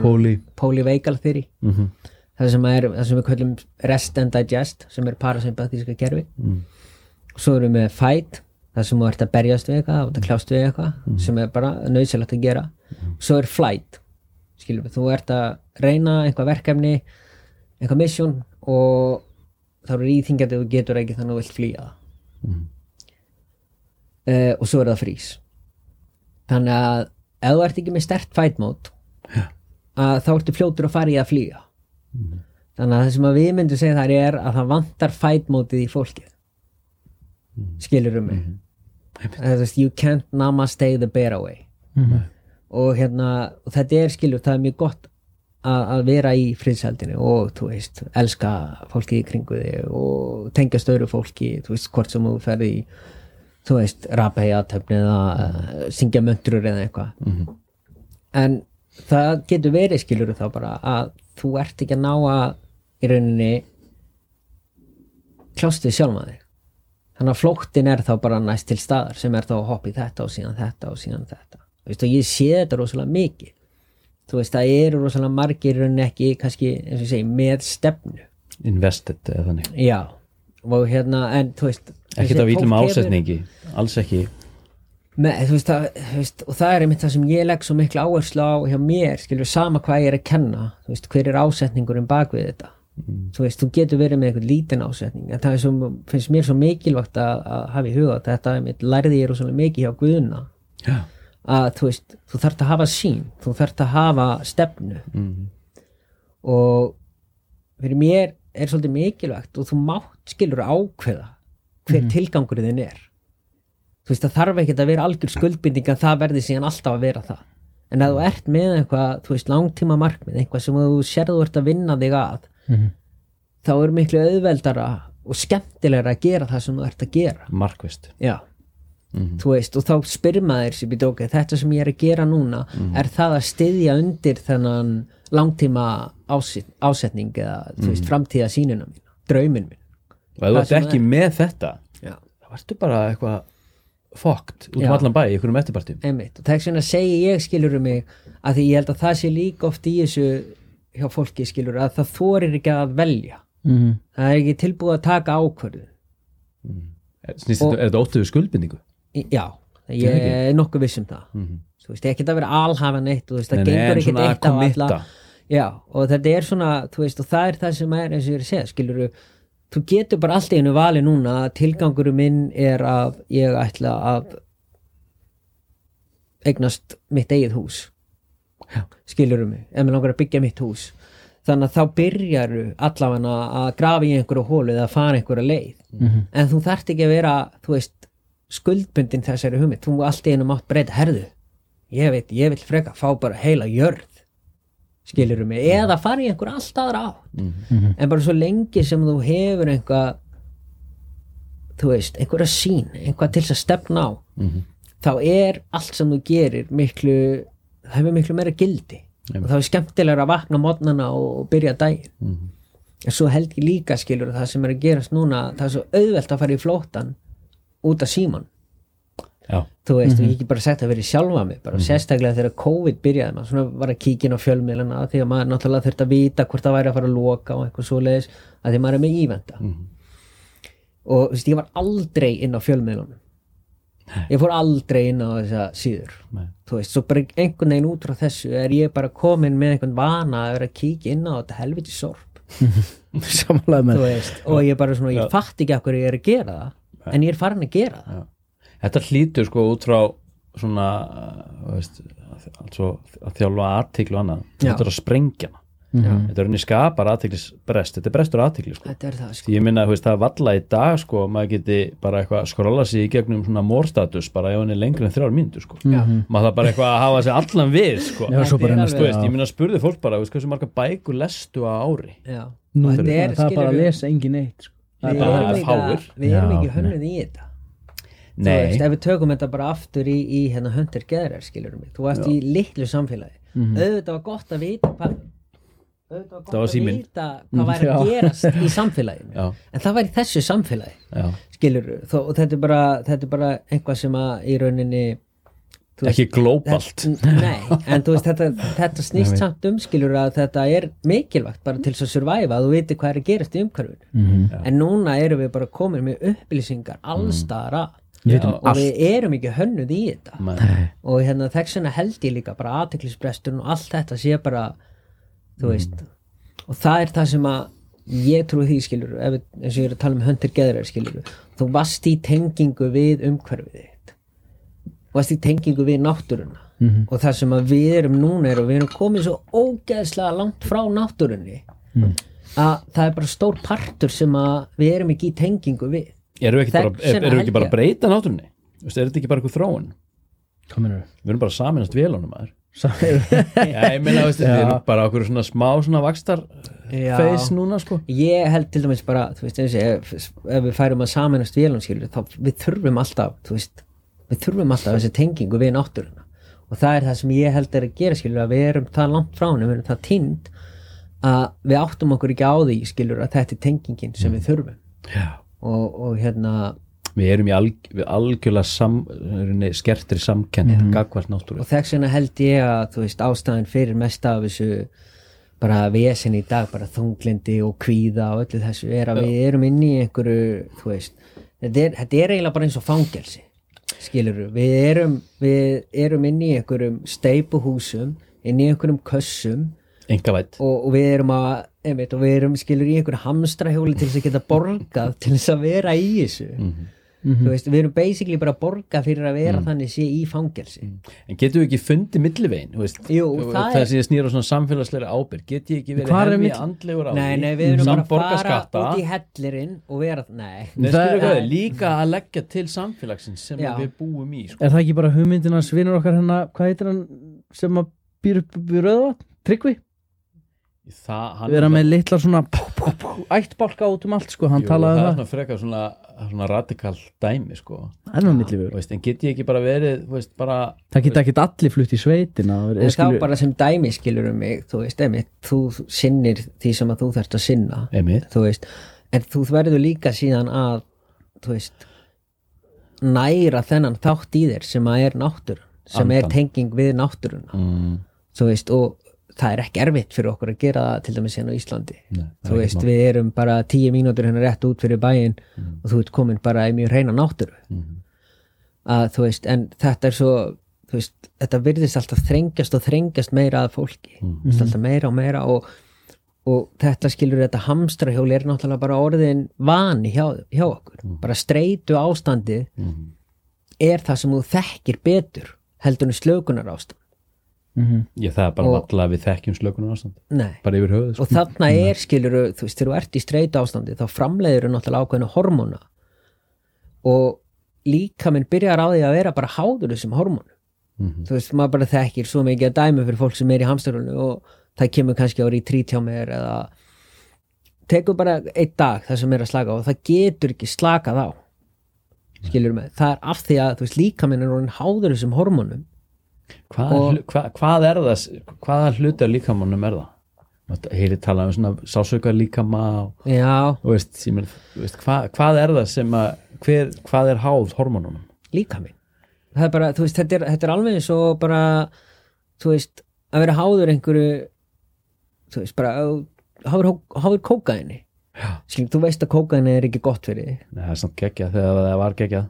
Póli. Polyvagal theory mm það sem, er, það sem við kallum rest and digest sem er parasympathíska kerfi. Mm. og svo erum við fight það sem þú ert að berjast við eitthvað og það kljást við eitthvað sem er bara nöðsilegt að gera. Svo er flight skilur við, þú ert að reyna eitthvað verkefni eitthvað mission og þá eru íþingjandi þú getur ekki þannig að þú vilt flýja uh, og svo er það frís þannig að ef þú ert ekki með stert fight mode að þá ertu fljótur að fara í að flýja. Þannig að það sem að við myndum segja þar er að það vantar fight mótið í fólkið. Skilur um mig mm -hmm. you can't namaste the bear away. Og hérna og þetta er skilur, það er mjög gott að, að vera í friðsældinu og þú veist, elska fólki í kringu þig og tengja störu fólki þú veist, hvort sem þú ferði í þú veist, rapa í aðtöfni eða uh, syngja möntrur eða eitthvað. En það getur verið skilur þá bara að þú ert ekki að ná að í rauninni kljást við sjálfa þig. Þannig að flóttin er þá bara næst til staðar sem er þá að hoppa í þetta og síðan þetta og síðan þetta. Veist, og ég sé þetta rosalega mikið. Þú veist, það eru rosalega margir rauninni ekki kannski, eins og segi, með stefnu. Invested eða þannig. Já, og hérna en þú veist af fólk ítlum hefur- ásetningi alls ekki Með, þú veist, það, þú veist, og það er einmitt það sem ég legg svo miklu áherslu á hjá mér skilur sama hvað ég er að kenna þú veist, hver er ásetningurinn bak við þetta? Þú veist, þú getur verið með eitthvað lítinn ásetning en það er svo, finnst mér svo mikilvægt að, að hafa í huga þetta einmitt lærði ég rosalega mikið hjá Guðuna já, að þú þú þarft að hafa sín þú þarft að hafa stefnu. Mhm. og fyrir mér er svolítið mikilvægt og þú mátt skilur ákveða hver tilgangurinn þinn er þú veist það þarf ekkert að vera algjör skuldbinding að það verði síðan alltaf að vera það. En að þú ert með eitthvað, þú veist, langtíma markmið eitthvað sem þú sérðu ert að vinna þig að þá er miklu auðveldara og skemmtilegra að gera það sem þú ert að gera. Markvist já, þú veist og þá spyr maður sér ok, þetta sem ég er að gera núna er það að styðja undir þennan langtíma áset, ásetning eða þú veist, framtíða sínuna mín draumin minn og ef þú ert ekki með þetta já. þá ertu bara eitthvað fokt út um Já. allan bæ í einhverjum eftirpartum einmitt, og þess vegna segi ég skilur um mig að því ég held að það sé líka oft í þessu hjá fólki skilur að það þorir ekki að velja. Mhm. það er ekki tilbúið að taka ákvörðu Snýst, Og- þetta- er þetta óttuðu skuldbindingu? Já, ég er nokkuð viss um það. Þú veist, ekki að vera alhafa neitt þú veist, það gengur ekki svona að eitt á alla. já, og þetta er svona, þú veist, og það er það sem er eins og ég er að segja, skilur þú getur bara allt einu vali núna að tilgangurum minn er að ég ætla að eignast mitt eigið hús. Skilurum mig, ef mér langar að byggja mitt hús. Þannig að þá byrjaru allavega að grafa í einhverju hólu eða fara einhverju leið. Mhm. en þú þarft ekki að vera, þú veist skuldbundin þessari hugmynd. Þú allt einu mátt breyta, herðu ég veit, ég vil freka fá bara heila jörð skilurum mig, eða fara í einhverju allt aðra átt. En bara svo lengi sem þú hefur einhvað þú veist, einhverja sín einhvað til þess að stefna á þá er allt sem þú gerir miklu, það hefur miklu meira gildi. Og þá er skemmtilega að vakna mótnana og, byrja daginn. En svo held ég líka skilur það sem er að gerast núna, það er svo auðvelt að fara í flóttan út af síman já, þú veist, og ég ekki bara sagt að vera í sjálfa mig bara sérstaklega þegar COVID byrjaði maður svona var að kíkja inn á fjölmiðlana því að maður náttúrulega þurfti að vita hvort það væri að fara að loka og eitthvað svoleiðis að því maður er með ívenda og þú veist, ég var aldrei inn á fjölmiðlunum. Ég fór aldrei inn á þessa síður. Nei. þú veist, svo bara einhvern veginn út frá þessu er ég bara komin með einhvern vana að vera að kíkja inn á þetta helviti sorp. Veist, og ég bara svona, ég fatt ekki af hverju ég er að gera það en ég er farin að gera það þetta hlýtur sko út frá svona uh, veist, altså, að þjálfa aðtiklu annað Já. þetta er að sprengja hana þetta er henni skapar aðtiklisbrest þetta er brestur aðtikli sko þetta er það sko Því ég minna, þú veist, það er valla í dag sko, maður geti bara eitthvað skrolla sig í gegnum svona morstatus bara ef hann er lengri en þrjár mínútur sko. Já. maður það bara eitthvað að hafa sig allan við sko. Já, svo bara er ennast þú veist, ég minna spurði fólk bara, þú veist, hversu marga bækur lestu á ári Já. Nú, þetta það er, er bara að lesa engin eitt sko. við erum ekki, fáir. að- við erum Já, ekki hönnuð í þetta Þú veist, ef við tökum þetta bara aftur í, í hérna höndir geðrar skilur mig, þú varst í litlu samfélagi. Auðvitað var gott að vita hvað auðvitað var gott var að síminn. vita hvað væri að Já. gerast í samfélaginu. Já. en það var í þessu samfélagi já, skilur, þó, og þetta er bara þetta er bara eitthvað sem að í rauninni þú ekki glóbalt nei, en veist þetta, þetta snýst samt um skilur að þetta er mikilvægt bara til þess að survive að þú viti hvað er að gerast í umhverfinu. En núna erum við bara komin með upplýsingar allstara Við og við erum ekki hönnuð í þetta. Nei. og hérna þess vegna held ég líka bara aðteklisbresturinn og allt þetta sé bara þú veist og það er það sem að ég trúi því skilur ef, eins og ég er að tala um höndir geðrar skilur þú varst í tengingu við umhverfið þitt. Þú varst í tengingu við náttúruna. Og það sem að við erum núna er og við erum komið svo ógeðslega langt frá náttúrunni að það er bara stór partur sem að við erum ekki í tengingu við Erum við ekki bara, er, erum við ekki bara að breyta náttúrunni? Þú veist, Er þetta ekki bara eitthvað þróun? Við erum bara saminast vélunum Já, ég meina, veist, við Já. erum bara okkur svona smá svona vakstar Já. face núna sko ég held til dæmis bara þú veist, eins og ef, ef við færum að samanast vélum skilur, þá við þurfum alltaf þú veist, við þurfum alltaf þessi tengingu við náttúruna og það er það sem ég held er að gera skilur, að við erum það langt frá henni við erum það tind að við áttum okkur ekki á því skilur að þetta er tengingin sem við þurfum Já. Og, og hérna Við erum í alg, við algjörlega sam, skertri samkenni mm. náttúru og þess vegna held ég að veist ástæðan fyrir mest af þessu bara vesen í dag, bara þunglindi og kvíða og öllu þessu er að við erum inn í einhverju, veist þetta er, þetta er eiginlega bara eins og fangelsi skilur við erum við erum inn í einhverjum steipuhúsum, inn í einhverjum kössum Engavætt og, og við erum að einmitt, og við erum skilur í einhverju hamstrahjóli til þess að geta borgað til þess að vera í þessu. Þú veist, við erum basically bara að borga fyrir að vera þannig sé í fangelsi. En getum við ekki fundið millivegin veist, Jú, það er- Þessi ég snýra svona samfélagslega ábyrg Get ég ekki verið er hefði milli- andlegur á Nei, því nei, við erum bara að fara út í hellirinn og vera, nei. Nei, Það er- hvað, líka að leggja til samfélagsins sem við búum í sko. Er það ekki bara hugmyndinans vinnur okkar hérna, hvað heitir hann sem að býr upp í rauðvat? Tryggvi? Það, hann Vera með litla svona pú, pú, pú, ættbálka út um allt sko, hann Jú, talaði það er um það. svona frekar svona, svona radikal dæmi sko. Það er nú milli Þú veist, En get ég ekki bara verið þú veist, bara, Það geta ekki allir flutt í sveitina en eða þá skilur- bara sem dæmi skilur um mig þú veist, einmitt, þú sinnir því sem að þú þarft að sinna. Einmitt. Þú veist, en þú verður líka síðan að, þú veist næra þennan þátt í þér sem að er náttúrun sem er Andan. tenging við náttúruna. Mm, þú veist, og það er ekki erfitt fyrir okkur að gera það til dæmis hérna á Íslandi. Nei, þú veist, við erum bara tíu mínútur hérna rétt út fyrir bæinn og þú ert komin bara í mjög reyna náttúru. Mhm. að þú veist, en þetta er svo þú veist, þetta virðist alltaf þrengjast og þrengjast meira að fólki, mm. alltaf meira og meira og, og þetta skilur þetta hamstrahjóli er náttúrulega bara orðin vani hjá, hjá okkur. Bara streitu ástandið er það sem þú þekkir betur heldur en slökunar ástand ég það er bara valla við þekkjum slökunar ástand Nei. bara yfir höfuð sko. og þarna er skilur þú veist, þegar þú ert í streitu ástandi þá framleiður náttúrulega ákveðna hormóna. Og líka minn byrjar á því að vera bara háður þessum hormónum. Mhm. þú veist, maður bara þekkir svo mikið að dæmi fyrir fólk sem er í hamsturhullu og það kemur kannski á retreat hjá mér eða tekur bara einn dag það sem er að slaka á og það getur ekki slakað á. Skilur mig, það er af því að þú veist, líka minn er hvað, Og- hva, hvað er það hvaða hluti af líkamannum er það? Heilir talað um svona sásauka líkama og, já, og veist, ég menn, veist, hvað, hvað er það sem að hver, hvað er háð hormónunum? Líka minn það er bara, þú veist, þetta er, þetta er alveg eins og bara, þú veist að vera háður einhverju þú veist, bara háður, háður skilur, þú veist að kókaini er ekki gott fyrir þig. Nei, það er samt geggjað þegar það var geggjað.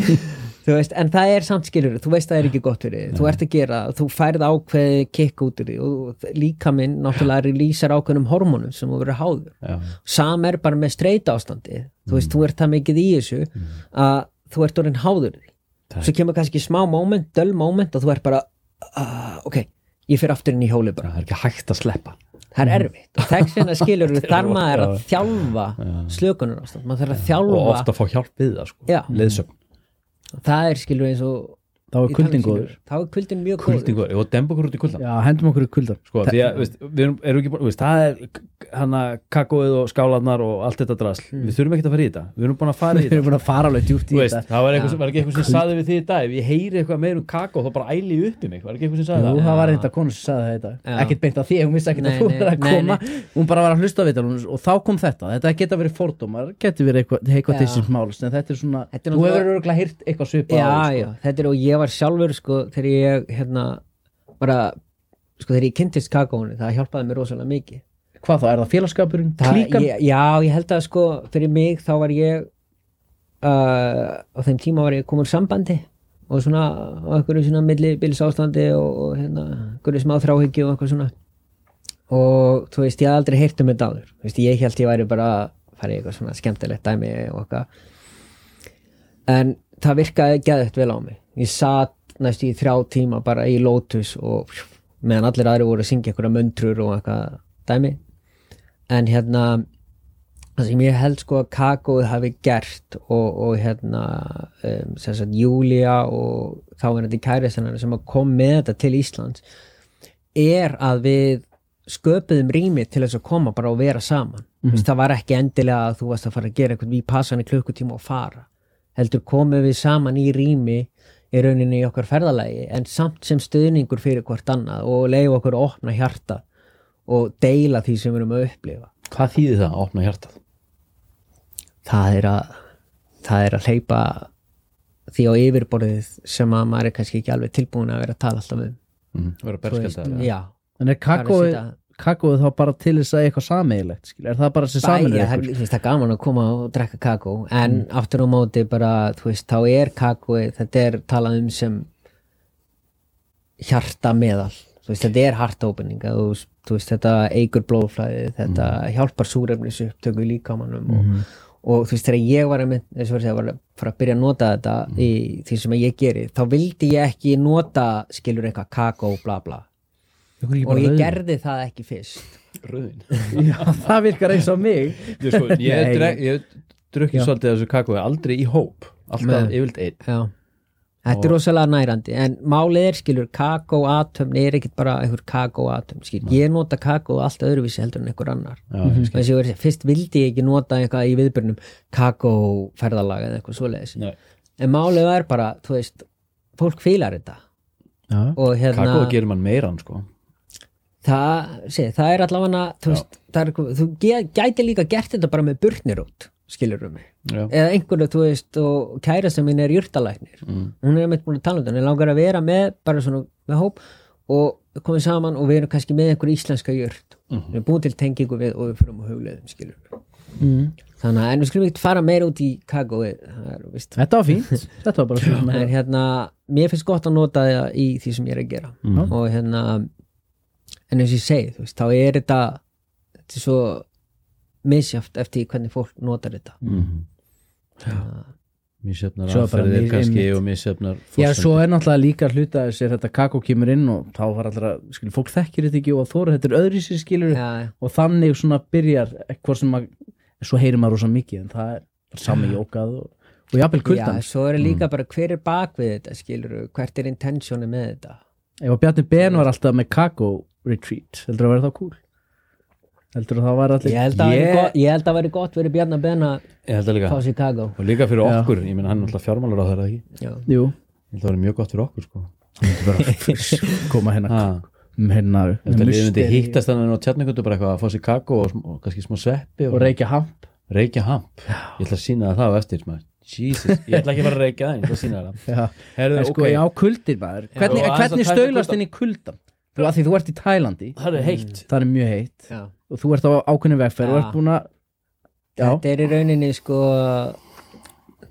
þú veist, en það er samt skilur þú veist að það er ekki gott fyrir þig, þú ert að gera þú færð ákveði kikk út úr því og líka minn náttúrulega releasar ákveðnum hormónum sem þú verður háður. Sam er bara með streyta ástandi. Þú veist, þú ert það mikið í þessu að þú ert orðin háður því. Svo kemur kannski smá moment, döl moment og þú ert bara, uh, ok ég fyrir aftur inn í hóli bara, það er ekki hægt að sleppa. Það er erfitt. Og þess vegna skilur þar maður að þjálfa slökunar ástand, maður þarf að og þjálfa ofta fá hjálp við það sko. Já. Það er skilur eins og þá er kuldin góður. þá er kuldin mjög kuldingur og demba okkur út í kuldan já, hendum okkur í kuldar sko, því að, veist, við erum, erum ekki búin, veist, það er hana kakóið og skálarnar og allt þetta drasl, við þurfum ekki að fara í þetta. Við erum búin að fara í við erum þetta. búin að fara alveg djúpt í Þú veist, þetta það var, eitthvað, var ekki eitthvað sem saði við því í dag? Ef ég heyri eitthvað meir um kakó þá bara æli upp í mig. Var ekki eitthvað sem saði Jú, það? það var eitthvað konu sem sagði það í dag. Já. ekkert beint að því, hún vissi ekkert að þú er að koma. hún bara var að hlusta á vital og þá kom þetta, þetta geta verið fordómar geti verið eitthvað, eitthvað Ég var sjálfur sko, þegar ég hérna bara, sko þegar ég kynntist kakóinu það hjálpaði mér rosalega mikið. Hvað þá, er það félagskapurinn, klíkan? ég, já, ég held að sko fyrir mig þá var ég uh, á þeim tíma var ég komin úr sambandi og svona á einhverju svona milli bílis ástandi og, og hérna einhverju smá þráhyggju og eitthvað svona. Og þú veist, ég hafði aldrei heyrt um þetta áður. Þú veist, ég held ég væri bara að fara í eitthvað svona skemmtilegt dæmi og eitthvað. En það virkaði geðvægt vel á mig. Ég satt næst í þrjá tíma bara í Lotus og meðan allir aðri voru að syngja einhverja möndrur og eitthvað dæmi. En hérna það sem ég held sko að kakóið hafi gert og, og hérna um, sem sagt Júlia og þá er þetta kæristennar sem að kom með þetta til Íslands er að við sköpuðum rými til þess að koma bara og vera saman. Mm -hmm. það var ekki endilega að þú varst að fara að gera eitthvað við passan í klukkutíma og fara heldur komum við saman í rými í rauninni í okkar ferðalagi en samt sem stuðningur fyrir hvort annað og leiða okkur að opna hjarta og deila því sem við erum að upplifa. Hvað þýðir það að opna hjartað? Það er að það er að hleypa því á yfirborðið sem að maður er kannski ekki alveg tilbúin að vera að tala alltaf um. Mm. vera veist, berskjaldað já, en er kakóið kakóið þá bara til þess að eitthvað sameigilegt er það bara sem saminur Bæja, það, er gaman að koma og drekka kakó en aftur á móti bara, þú veist, þá er kakóið, þetta er talað um sem hjarta meðal þú veist, þetta er hartopening þú, þú veist, þetta eigur blóðflæði þetta hjálpar súrefnis upptöku líkamannum og, og þú veist, þegar ég var að, að fara að byrja að nota þetta í því sem ég geri, þá vildi ég ekki nota, skilur eitthvað kakó, bla bla og ég rauðvín? gerði það ekki fyrst. Rauðin já, það virkar eins og mig. Ég, sko, ég, drek, ég drukkið Já. svolítið af þessu kakói aldrei í hóp. Alltaf Nei. yfirleitt einn. Já, þetta er rosalega nærandi en málið er skilur kakóatömm er ekkit bara einhver skilur, ég nota kakó allt öðruvísi heldur en einhver annar. Já, þess að ég verið, fyrst vildi ég ekki nota eitthvað í viðbyrnum kakóferðalag eða eitthvað svoleiðis. Nei. en málið er bara, þú veist fólk fílar þetta. Já, og hérna kakói gerir mann meiran sko það, sé, það er allavega þú veist, það er, þú gæti líka gert þetta bara með burnirót skilur um mig Já. eða einhverju, þú veist, og kærasta mín er jurtalæknir, Mm. hún er meitt búin að tala um þetta, en langar að vera með bara svona með hóp og komið saman og við erum kannski með einhver íslenska jurt Mhm. við erum búin til tengingu við og við fyrir um hugleðum skilur mm. þannig að en við skulum ekki fara meira út í er, víst, þetta var fínt þetta var bara en hérna mér finnst gott að nota það í því sem ég er að gera Mhm. og hérna en eins og ég segi, þú veist, þá er þetta þetta er svo misjáft eftir hvernig fólk notar þetta. Mm Mísjöfnar Svo er bara aðferðir kannski og mísjöfnar Já, svo er náttúrulega líka hluta þess er þetta kakó kemur inn og þá var allra, skilur, fólk þekkir þetta ekki og þóra þetta er öðri sér skilur já, og þannig svona byrjar hvort sem að, svo heyrir maður rosa mikið en það er bara sami jókað og, og jafnvel já, kuldan svo er líka bara hver er bak við þetta skilur, hvert er intentioni með þetta ef að Bjarni Ben var alltaf með kakó retreat, heldur að vera þá cool? Heldur að það var allir ég held að yeah. gott, ég held að veri gott verið Bjarnar Ben að fá Chicago og líka fyrir Já. okkur, ég meina hann er alltaf fjármálar á þeirra ekki? Já, jú, ég held að það var mjög gott fyrir okkur sko. Bara koma hérna um hérna Þetta með liðið myndi musteri hittast þannig á tjarningundu bara eitthvað að fá sér kakó og, og kannski smá sveppi og og, reykja hamp. Reykja hamp. Ég ætla að sína það það á eftir maður. Jesus, ég ætla ekki að fara að reykja það ég ætla að sína það. Já, sko, ok, já, kuldir maður. Hvernig, að hvernig stöylast kulda. inn í kuldan þú, að því þú ert í Tælandi. Það er heitt. Það er mjög heitt. Já. og þú ert á ákveðinu vegferð og Já. ert búin að já, þetta er í rauninni sko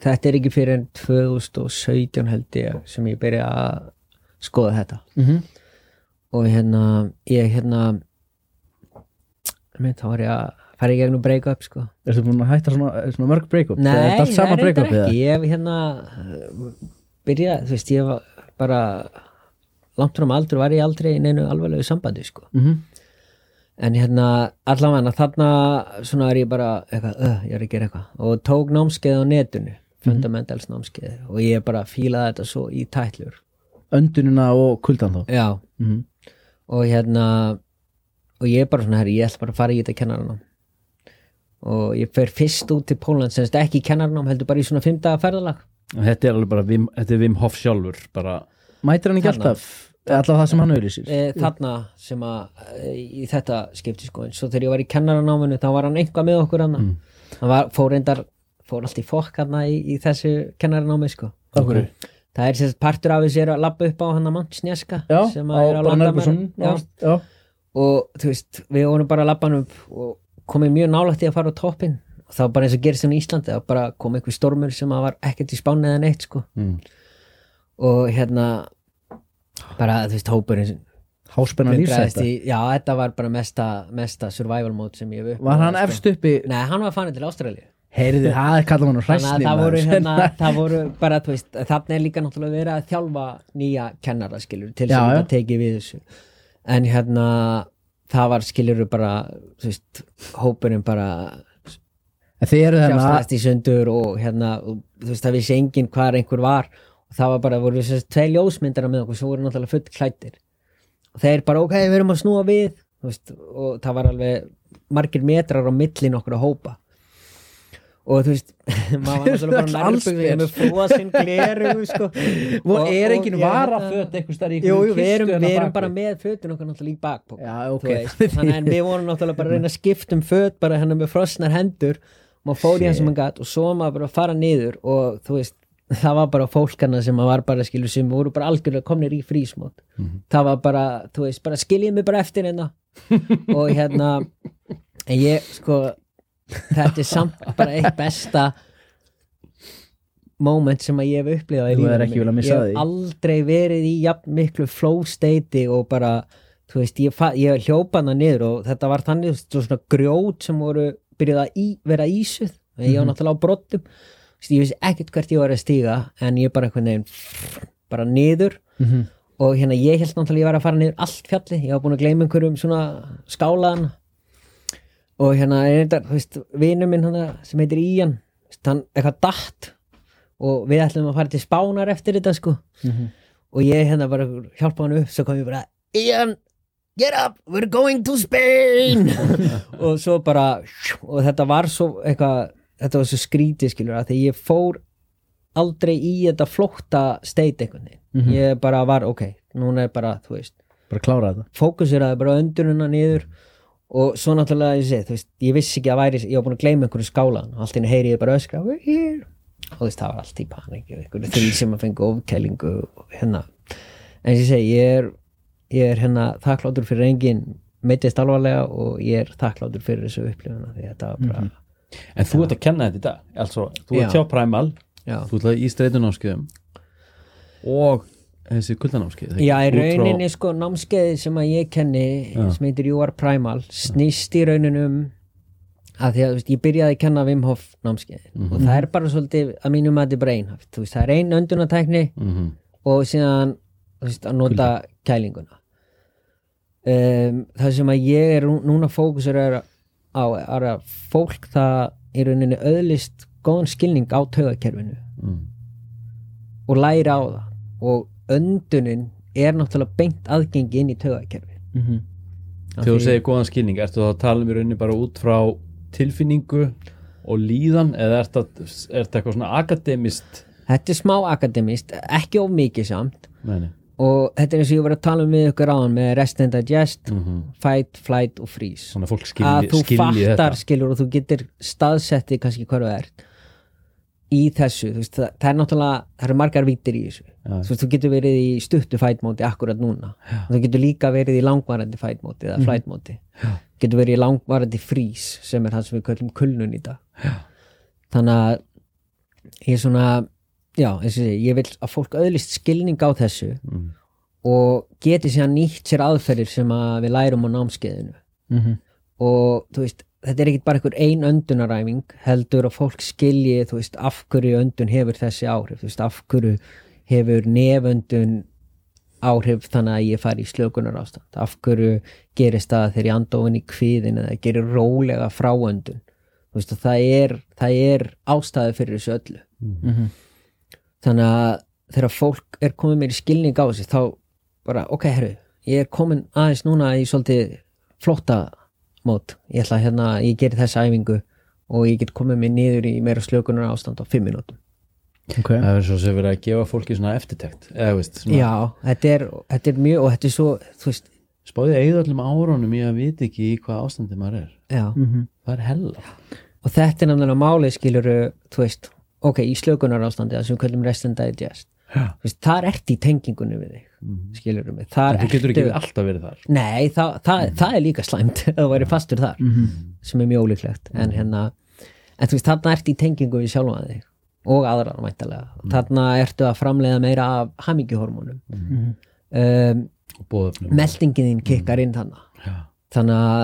þetta er ekki fyrir en 2017 held ég sem ég byrja að skoða þetta. Mm og hérna ég hérna mynd, þá var ég að fara í gegnum break-up sko. Ertu búin að hætta svona, svona mörg break-up? Nei, Eða er þetta það sama er break-up ekki. Ég hef hérna uh, byrjað, þú veist, ég var bara langt fram aldur var ég aldrei í neinu alvarlegu sambandi sko. Mm -hmm. en hérna allavega þarna svona er ég bara eitthvað, uh, ég er að gera eitthvað. Og tók námskeið á netinu fundamentals námskeið. Og ég bara fílaði þetta svo í tætlur. Öndunina og kuldan þá? Já, mm og hérna og ég er bara svona, herri, ég ætla bara að fara í þetta kennaranám og ég fer fyrst út til Pólland semst ekki í kennaranám, heldur bara í svona fimmta ferðalag þetta er alveg bara Vim, þetta er Vim Hof sjálfur bara, mætir hann ekki Þarna. alltaf alltaf það sem hann auðlýsir e, þarna sem að e, í þetta skipti sko en svo þegar ég var í kennaranáminu þá var hann einhvað með okkur hann Mm. hann var, fór reyndar fór allt í fokk hann í, í þessu kennaranámi sko Okkur. það er sérst partur af þessu er að labba upp á hann að mannsnjaska já, sem á að er á Brannarbusun Já. já, og þú veist, við vorum bara að labba hann upp og komið mjög nálægt í að fara á toppin og það var bara eins og gerist í Íslandi það bara kom einhver stormur sem var ekkert í spáni eða neitt sko. Mm. og hérna bara þú veist hópurinn háspenna Blundraðist lífsætta í, já, þetta var bara mesta, mesta survival mode sem ég hef upplifað, var hann sko. efst uppi Nei, hann var fannin til Ástralíu. Heyrði, það er kallað hann að hræsni það voru, hérna, það voru bara, þú veist, þarna er líka náttúrulega verið að þjálfa nýja kennara, skilur, til sem þetta tekið við þessu. En hérna, það var skilur bara, þú veist hópurinn bara fjárstæðast í sundur og hérna, og, þú veist, það vissi enginn hvar einhver var. Og það var bara, voru þess að tvei ljósmyndara með okkur sem voru náttúrulega full klættir og þeir bara, ok, við erum að snúa við veist, og það var alveg margir metrar á millin okkur að hópa og þú veist maður var náttúrulega bara nærbyggðið með fóasinn gleru sko. og er engin ég- varaföt einhver stær í Jú, jú, við erum, við erum bara með fötun okkar náttúrulega í bakpók Já, ok. þú veist. þannig en við vorum náttúrulega bara að reyna að skipta um föt bara hennar með frosnar hendur. Maður fór í hann sem hann gatt og svo maður bara að fara niður og þú veist það var bara fólkana sem var bara skilur sem voru bara algjörlega komnir í frísmót. Það var bara, þú veist, bara skiljið mig bara eftir hérna. Og hérna en ég sko þetta er samt bara eitt besta moment sem að ég hef upplifað í missa ég hef aldrei verið í jafn miklu flow state og bara þú veist, ég, ég hljópa hana niður og þetta var þannig, þú veist, svo svona grjót sem voru byrjuð að í, vera ísuð. Ég Mhm. var náttúrulega á brottum. Veist, ég vissi ekkert hvert ég var að stíga en ég bara einhvern veginn bara niður. Mhm. og hérna ég held náttúrulega ég var að fara niður allt fjalli, ég var búin að gleyma einhverjum svona skálaðan og hérna er þetta, þú veist, vinur minn hana, sem heitir Ían, hann eitthvað datt. Og við ætlum að fara til spánar eftir þetta sko. Mhm. og ég hérna bara hjálpa hann upp svo kom ég bara, Ían get up, we're going to Spain. Og svo bara og þetta var svo eitthvað þetta var svo skrítið skilur að því ég fór aldrei í þetta flótta state einhvern veginn. Ég bara var ok, núna er bara, þú veist bara þetta. fókuseraði bara öndununa niður og svo náttúrulega ég segi, þú veist, ég vissi ekki að væri ég var búin að gleyma einhverju skálan og allt henni heyri ég bara öskra, og þú veist, það var allt í panik einhverju því sem að fengi ofkælingu hérna, en ég segi, ég er ég er hérna þakkláttur fyrir engin meittist alvarlega og ég er þakkláttur fyrir þessu upplifuna því þetta var bara, en þú ert að kenna þetta í dag altså, þú ert Já. hjá Primal já, þú ert í streitunámskjöðum og þessi kuldanámskeið Já, í Út frá- rauninni sko námskeiði sem að ég kenni Já. sem heitir You Are Primal snýst í rauninum að því að veist, ég byrjaði að kenna Wim Hof námskeiði Mhm. og það er bara svolítið að mínum að þetta er bara einhaft þú veist, það er ein öndunatækni Mhm. og síðan veist, að nota kælinguna um, það sem að ég er nú- núna fókusur er á er að fólk það í rauninni öðlist góðan skilning á taugakerfinu Mm. og læra á það og öndunin er náttúrulega beint aðgengi inn í taugakerfi Mhm. Af Þegar þú segir góðan skilning, ertu þá að tala um í rauninni bara út frá tilfinningu og líðan eða er þetta, er eitthvað svona akademist Þetta er smá akademist, ekki of mikið samt. Nei, og þetta er eins og ég var að tala um við ykkur áðan með rest and digest, mm fight, flight og freeze. Fólk að skilji, þú skilji fattar skilur og þú getur staðsettið kannski hvar þú ert í þessu, veist, það, það er náttúrulega það eru margar vítir í þessu. Já. þú veist, þú getur verið í stuttu fightmóti akkurat núna, og þú getur líka verið í langvarandi fightmóti eða flightmóti. Getur verið í langvarandi freeze sem er það sem við köllum kulnun í dag. Þannig að ég er svona já, og ég, vil að fólk öðlist skilning á þessu Mm. og geti síðan nýtt sér aðferðir sem að við lærum á námskeiðinu. Mhm. og þú veist, þetta er ekkit bara einhver ein öndunaræfing heldur að fólk skilji þú veist, af hverju öndun hefur þessi áhrif. Þú veist, af hverju hefur neföndun áhrif þannig að ég fari í slökunar ástand af hverju gerist það þegar ég anda ofan í kviðin eða gerir rólega fráöndun? Þú veist, og það er, það er ástæði fyrir þessu öllu. Mhm. þannig að þegar fólk er komið mér í skilning á þessi þá bara, ok, herru, ég er komin aðeins núna í svolítið flotta mót, ég ætla hérna ég geri þessa æfingu og ég get komið mér niður í meira slökunar ástand á fimm mínútum. Ok. Það er svo sem verið að gefa fólki svona eftirtekt eða veist, svona, já, þetta er, þetta er mjög og þetta er svo, þú veist, spáðið eigið öllum árunum í að vita ekki í hvað ástandi maður er. Já. Mhm. það er hella. Og þetta er náttúrulega málið skilur þú veist, ok, í slökunar ástandi það sem við kallum rest and digest veist, þar ert í tengingunni við þig Mhm. skilur mig, þar þú getur ekki alltaf verið þar. Nei, það, það, það er líka slæmt ef þú væri fastur þar sem er mjög ólíklegt. En hérna, en þú veist, þarna ertu í tengingu við sjálfan þig og aðrar mæntalega, þarna ertu að framleiða meira af hamingjuhormónum. Um, og bóðöfnum meldingin þín kikkar inn þannig Já. þannig að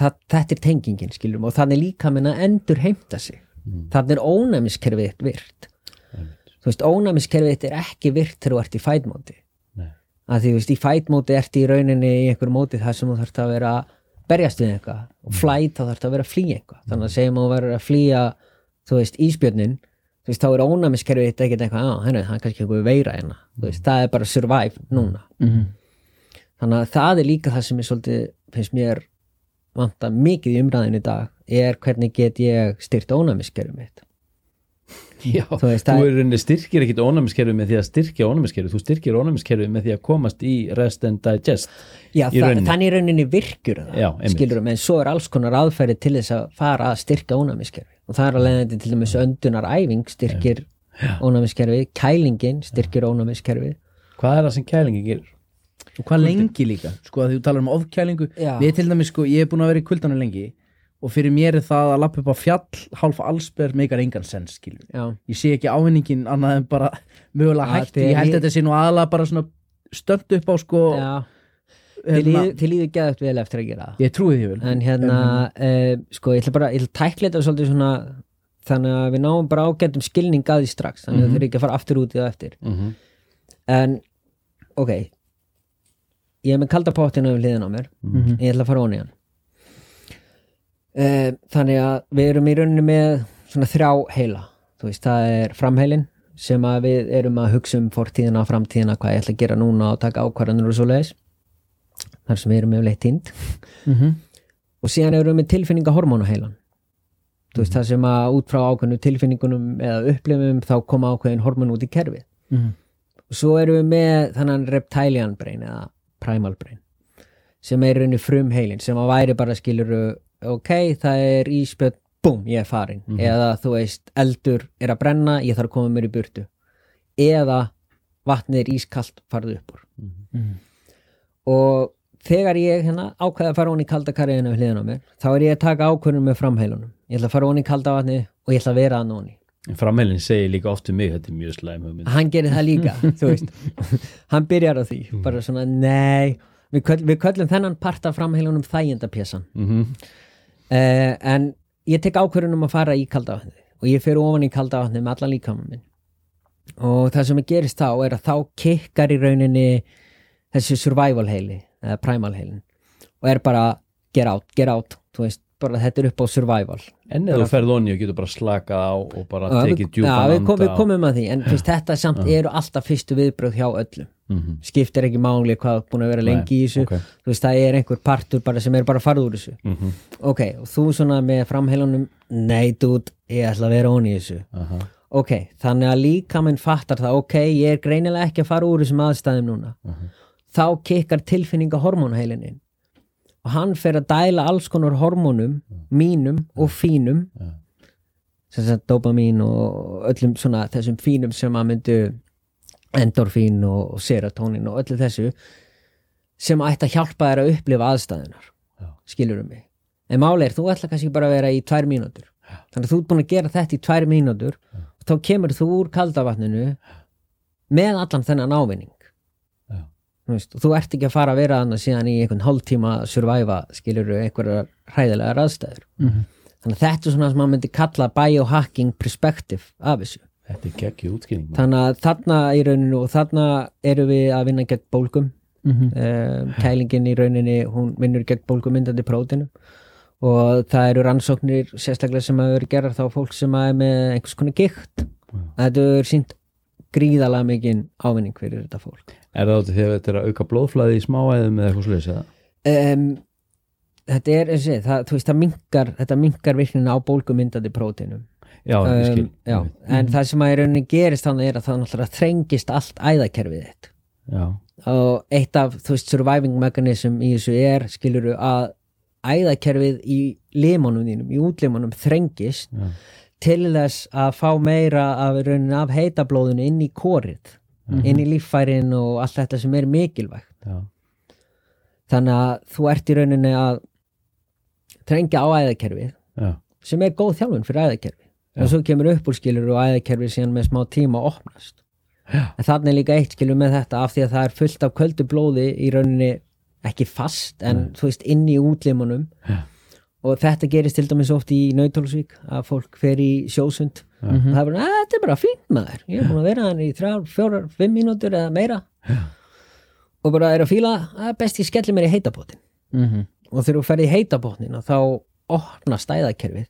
það, þetta er tengingin skiljum og þannig líka minna endur heimta sig. Mm. þannig er ónæmiskerfið þitt virt. Þú veist, ónæmiskerfið þitt er ekki virt þegar þú ert í fætmóti. Nei. Að því veist, í fætmóti ert í rauninni í einhver móti þar sem þú þarft að vera berjast við eitthvað. Og flæt þá þarft að vera að flýja eitthvað. Þannig að segjum að þú verður að flýja þú veist, íspjörnin þú veist, þá er ónæmiskerfið þitt ekkert eitthvað, á, henni, það er kannski eitthvað veira hérna, þú veist, það er bara survive núna. Mhm. þannig að það er líka það sem er svolítið finnst mér vanta mikið í umræðin í dag er hvernig get ég styrt ónæmiskerfið mitt Já, Þú veist, þú það- er rauninni styrkir ekkit ónæmiskerfið með því að styrkja ónæmiskerfið, þú styrkir ónæmiskerfið með því að komast í rest and digest Já, Í þa rauninni. þannig í rauninni virkjur það Já, einmitt. skilur en svo er alls konar aðferði til þess að fara að styrka ónæmiskerfi og það er að leiðandi til dæmis öndunaræfing styrkir ónæmiskerfi, kælingin styrkir ónæmiskerfi Hvað er það sem kælingi gerir? Og hvað lengi líka, sko að þú talar um ofkælingu Já. Við til dæmis, sko, ég er búin að vera í kuldanum lengi og fyrir mér er það að lappa upp á fjall hálf allsber meikar engan sens, Ég sé ekki ávinningin annað en bara mögulega Ja, hægt, ég held þetta sé nú aðalega bara svona stönd upp á sko já. Þið líður geðagt vel eftir að gera það. Ég trúi því vel. En hérna, uh, sko, ég ætla bara ég ætla að tækla þetta svolítið svona þannig að við náum bara ágættum skilning að því strax þannig að þau eru ekki að fara aftur út í það eftir. Mm -hmm. en, ok. Ég er með kalda pottinu við hliðin á mér. Mhm. ég ætla að fara onni hann. uh, þannig að við erum í rauninni með svona þrjá heila. Veist, það er framheilin sem að við erum að hugsa um fortíðina, framtíðina, hvað ég ætla að gera núna og taka ákvarðanur og svo leiðis þar sem við erum með leitt tínd Mhm. og síðan erum við með tilfinningahormónaheilan þú veist, það sem að út frá ákveðnu tilfinningunum eða upplifum þá koma ákveðin hormón út í kerfið. Mhm. og svo erum við með þannig reptilian brain eða primal brain sem er raunni frum heilin sem að væri bara skilur ok, það er íspjöld búm, ég er farin eða þú veist, eldur er að brenna ég þarf að koma mér í burtu. Eða vatnið er ískalt farðu upp úr. Mhm. og þegar ég hérna ákveða að fara honi í kalda karriðinu við hliðina á mér þá er ég að taka ákvörðun með framheilunum. Ég ætla að fara honi í kalda vatni og ég ætla að vera að honi framheilin segir líka oft um mig þetta er mjög slæm hugmynd. Hann gerir það líka þú veist, hann byrjar á því bara svona, nei. Við, köll, við köllum þennan part af framheilunum þægjendapjessan mm uh, en ég tek ákvörðun um að fara í kaldavatni og ég fer ofan í kaldavatni með allan líkamann minn. Og það sem gerist þá er að þá kikkar í rauninni þessi survival heili eða primal heilin og er bara get out, get out veist, bara þetta er upp á survival. En eða þú ferð onni og getur bara slakað á og bara tekið já, djúpan við, komum að því en fyrst, þetta samt eru alltaf fyrstu viðbröð hjá öllum Mhm. skiptir ekki máli hvað búin að vera lengi í þessu ok. þú veist það er einhver partur bara sem er bara farð úr þessu Mhm. ok, og þú svona með framheilunum nei dude, ég ætla að vera ón í þessu Aha. ok, þannig að líka minn fattar það, ok, ég er greinilega ekki að fara úr þessum aðstæðum núna þá kikkar tilfinninga hormónheilinin og hann fer að dæla alls konar hormónum mínum og fínum Já. sem sagt dopamin og öllum svona þessum fínum sem að myndu endorfín og serotonin og öllu þessu sem ætti að hjálpa þér að upplifa aðstæðunar Já. skilur um mig? En máli er, þú ætla kannski bara að vera í tvær mínútur. Þannig að þú ert búin að gera þetta í tvær mínútur og þá kemur þú úr kaldavatninu með allan þennan ávinning. Já. Þú veist, þú ert ekki að fara að vera þannig síðan í einhvern hálftíma að surviva skilur einhverjar hræðilegar aðstæður. Þannig að þetta er svona sem maður myndi kalla biohacking perspective af þessu þetta er geggju útskýring maður. þannig að þarna í rauninu og þarna eru við að vinna gegn bólgum Mhm. um, kælingin í rauninni hún vinnur gegn bólgumyndandi prótinu og það eru rannsóknir sérstaklega sem að eru gerðar þá fólk sem að er með einhvers konar gikt þetta er sínt gríðalega mikinn ávinning fyrir þetta fólk er það átti þegar þetta er að auka blóðflæði í smáæðum eða eitthvað sluðis eða? um, þetta er eins og það, þú veist, það minkar þetta minkar virknina á bólgumyndandi prótinum já, um, já, en það sem að í rauninni gerist þannig er að það náttúrulega þrengist allt æðakerfið þitt. Já, og eitt af, þú veist, surviving mechanism í þessu er, skiluru, að æðakerfið í limunum þínum, í útlimunum þrengist til þess að fá meira af rauninni af heitablóðinu inn í korið inn í líffærin og allt þetta sem er mikilvægt. Þannig að þú ert í rauninni að þrengja á æðakerfið sem er góð þjálfun fyrir æðakerfið og svo kemur upp úr skilur og æðakerfið síðan með smá tíma að opnast. Já. en þannig er líka eitt skilur með þetta af því að það er fullt af köldu blóði í rauninni ekki fast en þú veist inn í útlimunum. Já. og þetta gerist til dæmis oft í Nautalsvík að fólk fer í sjósund. Og það er bara, "Að, þetta er bara fínt maður. Ég er búin að vera hann í þrjár, fjórar, fimm mínútur eða meira. Já. og bara er að fíla að best ég skelli mér í heitabótin Mhm. og þegar þú ferði í heitabótnin þá opna stæðakerfið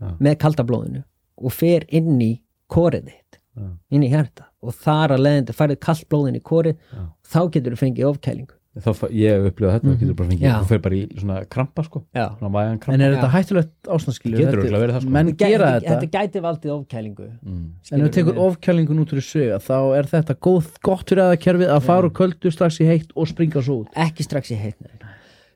Já. með kalda blóðinu og fer inn í korið þitt Já. inn í hjarta. Og þar að leiðandi færið kallt blóðin í korið Já. þá getur þú fengið ofkælingu. Þá ég hef upplifað þetta, þú getur bara fengið þú fer bara í svona krampa sko. Svona vægan En krampa er þetta hættulegt ástandskilju? Getur örugglega verið það, sko. Menn gera þetta, þetta gæti valdið ofkælingu mm. en ef þú tekur ofkjálningun út úr sög þá er þetta góð, gott fyrir aðekerfið að fara úr köldu strax í heitt og springa svo út. Ekki strax í heitna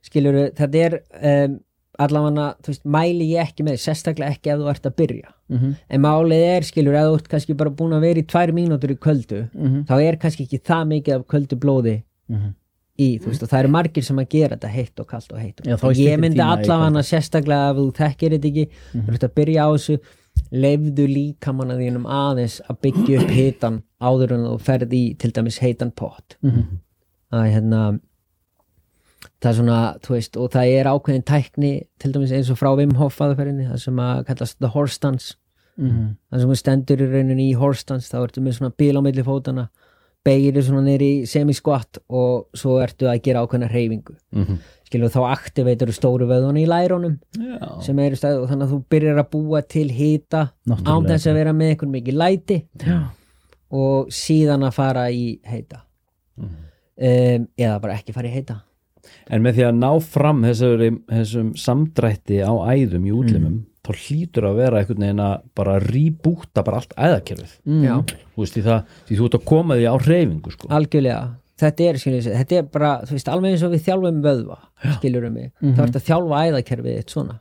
skilur þetta er um, allavega, þú veist, mæli ég ekki með sérstaklega ekki ef þú ert að byrja Mhm. en málið er, skilur, ef þú ert kannski bara búin að vera í tvær mínútur í köldu Mhm. þá er kannski ekki það mikið af köldu blóði Mhm. í, þú veist, og það eru margir sem að gera þetta heitt og kalt og heitt Já, ég myndi allavega sérstaklega ef þú þekkir þetta ekki þú ert að byrja á þessu leifðu líkamanna þínum aðeins að byggja upp hitan áður en þú ferð í til dæmis heitan pott Mhm. að hérna það er svona, þú veist, og það er ákveðin tækni til dæmis eins og frá Wim Hof aðferðinni, það sem að kallast the horse stance. Mhm. það sem þú stendur í rauninni í horse stance þá ertu með svona bíl á milli fótana beigir þið svona niður í semi-squat og svo ertu að gera ákveðna reyfingu Mm skilur þá aktiveitur stóru vöðunni í lærunum já, sem eru stæð og þannig að þú byrjar að búa til hita án þess að vera með einhvern mikið læti Já. og síðan að fara í heita. Mhm. um, eða bara ekki fara í heita en með því að ná fram þessum, þessum samdrætti á æðum í útlimum þá hlýtur að vera einhvern veginn að bara rýbúta bara allt æðakerfið. Mm. Já. þú veist því það, því þú ert að koma því á reyfingu sko. algjörlega, þetta er skilur, þetta er bara, þú veist, alveg eins og við þjálfum vöðva skilur um mig, þá ertu að þjálfa æðakerfið þitt svona,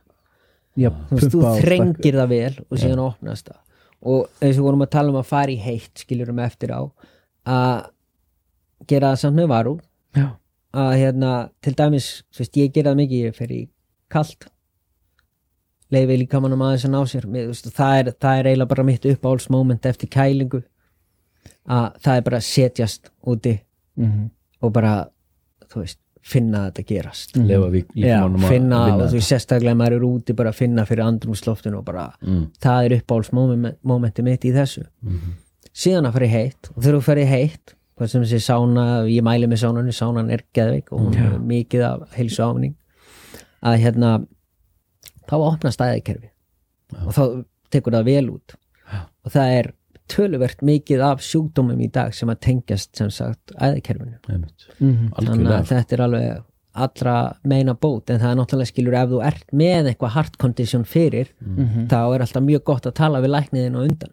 Já, þú veist, þú þrengir það vel og síðan opnast það. Og eins og vorum að tala um að fara í heitt skilur um eftir á að gera það samt með varu Já. Að hérna, til dæmis þú veist, ég gera það mikið, ég fer í kalt leifi líka mannum aðeins að ná sér Mér, veist, það, er, það er eiginlega bara mitt uppáhaldsmoment eftir kælingu að það er bara að setjast úti Mhm. og bara þú veist, finna þetta gerast lefa við Já, líkamannum að finna, og þú veist, sérstaklega maður er úti bara að finna fyrir andrumsloftinu og bara Mm. það er uppáhaldsmomenti mitt í þessu Mhm. síðan að fara í heitt og þegar þú fer í heitt hvað sem sé sána, ég mæli með sánanu sánan er geðveik og hún er mikið af heilsu áfning að hérna þá opna stæðikerfi og þá tekur það vel út. Já. og það er töluvert mikið af sjúkdómum í dag sem að tengjast sem sagt æðikerfinu Einmitt. Mhm. þannig að þetta er alveg allra meina bót. En það er náttúrulega skilur ef þú ert með eitthvað heart condition fyrir Mhm. þá er alltaf mjög gott að tala við lækniðin og undan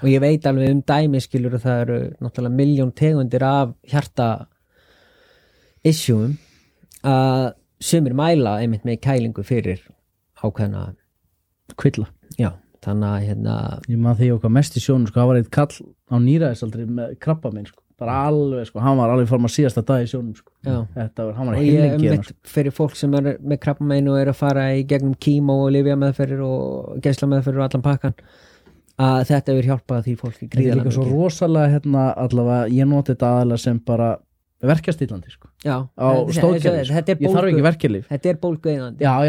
og ég veit alveg um dæmi skilur að það eru náttúrulega miljón tegundir af hjarta issueum að sumir mæla einmitt með kælingu fyrir ákveðna Kvilla já, þannig að hérna Ég maður því okkar mest í sjónum sko, hann var eitt kall á nýræðisaldri með krabba minn sko. bara alveg, sko, hann var alveg form að síðasta dag í sjónum sko. Já. Þetta var, hann var og ég heilengi hérna, einmitt fyrir fólk sem er með krabbamein og er að fara í gegnum kímó og lifja meðferðir og geisla meðferðir og allan pakkan að þetta hefur hjálpað því fólki Þetta er líka svo rosalega hérna, allavega, ég noti þetta aðalega sem bara verkjastillandi sko. Já, á er sko. Ég þarf ekki verkjalif þetta er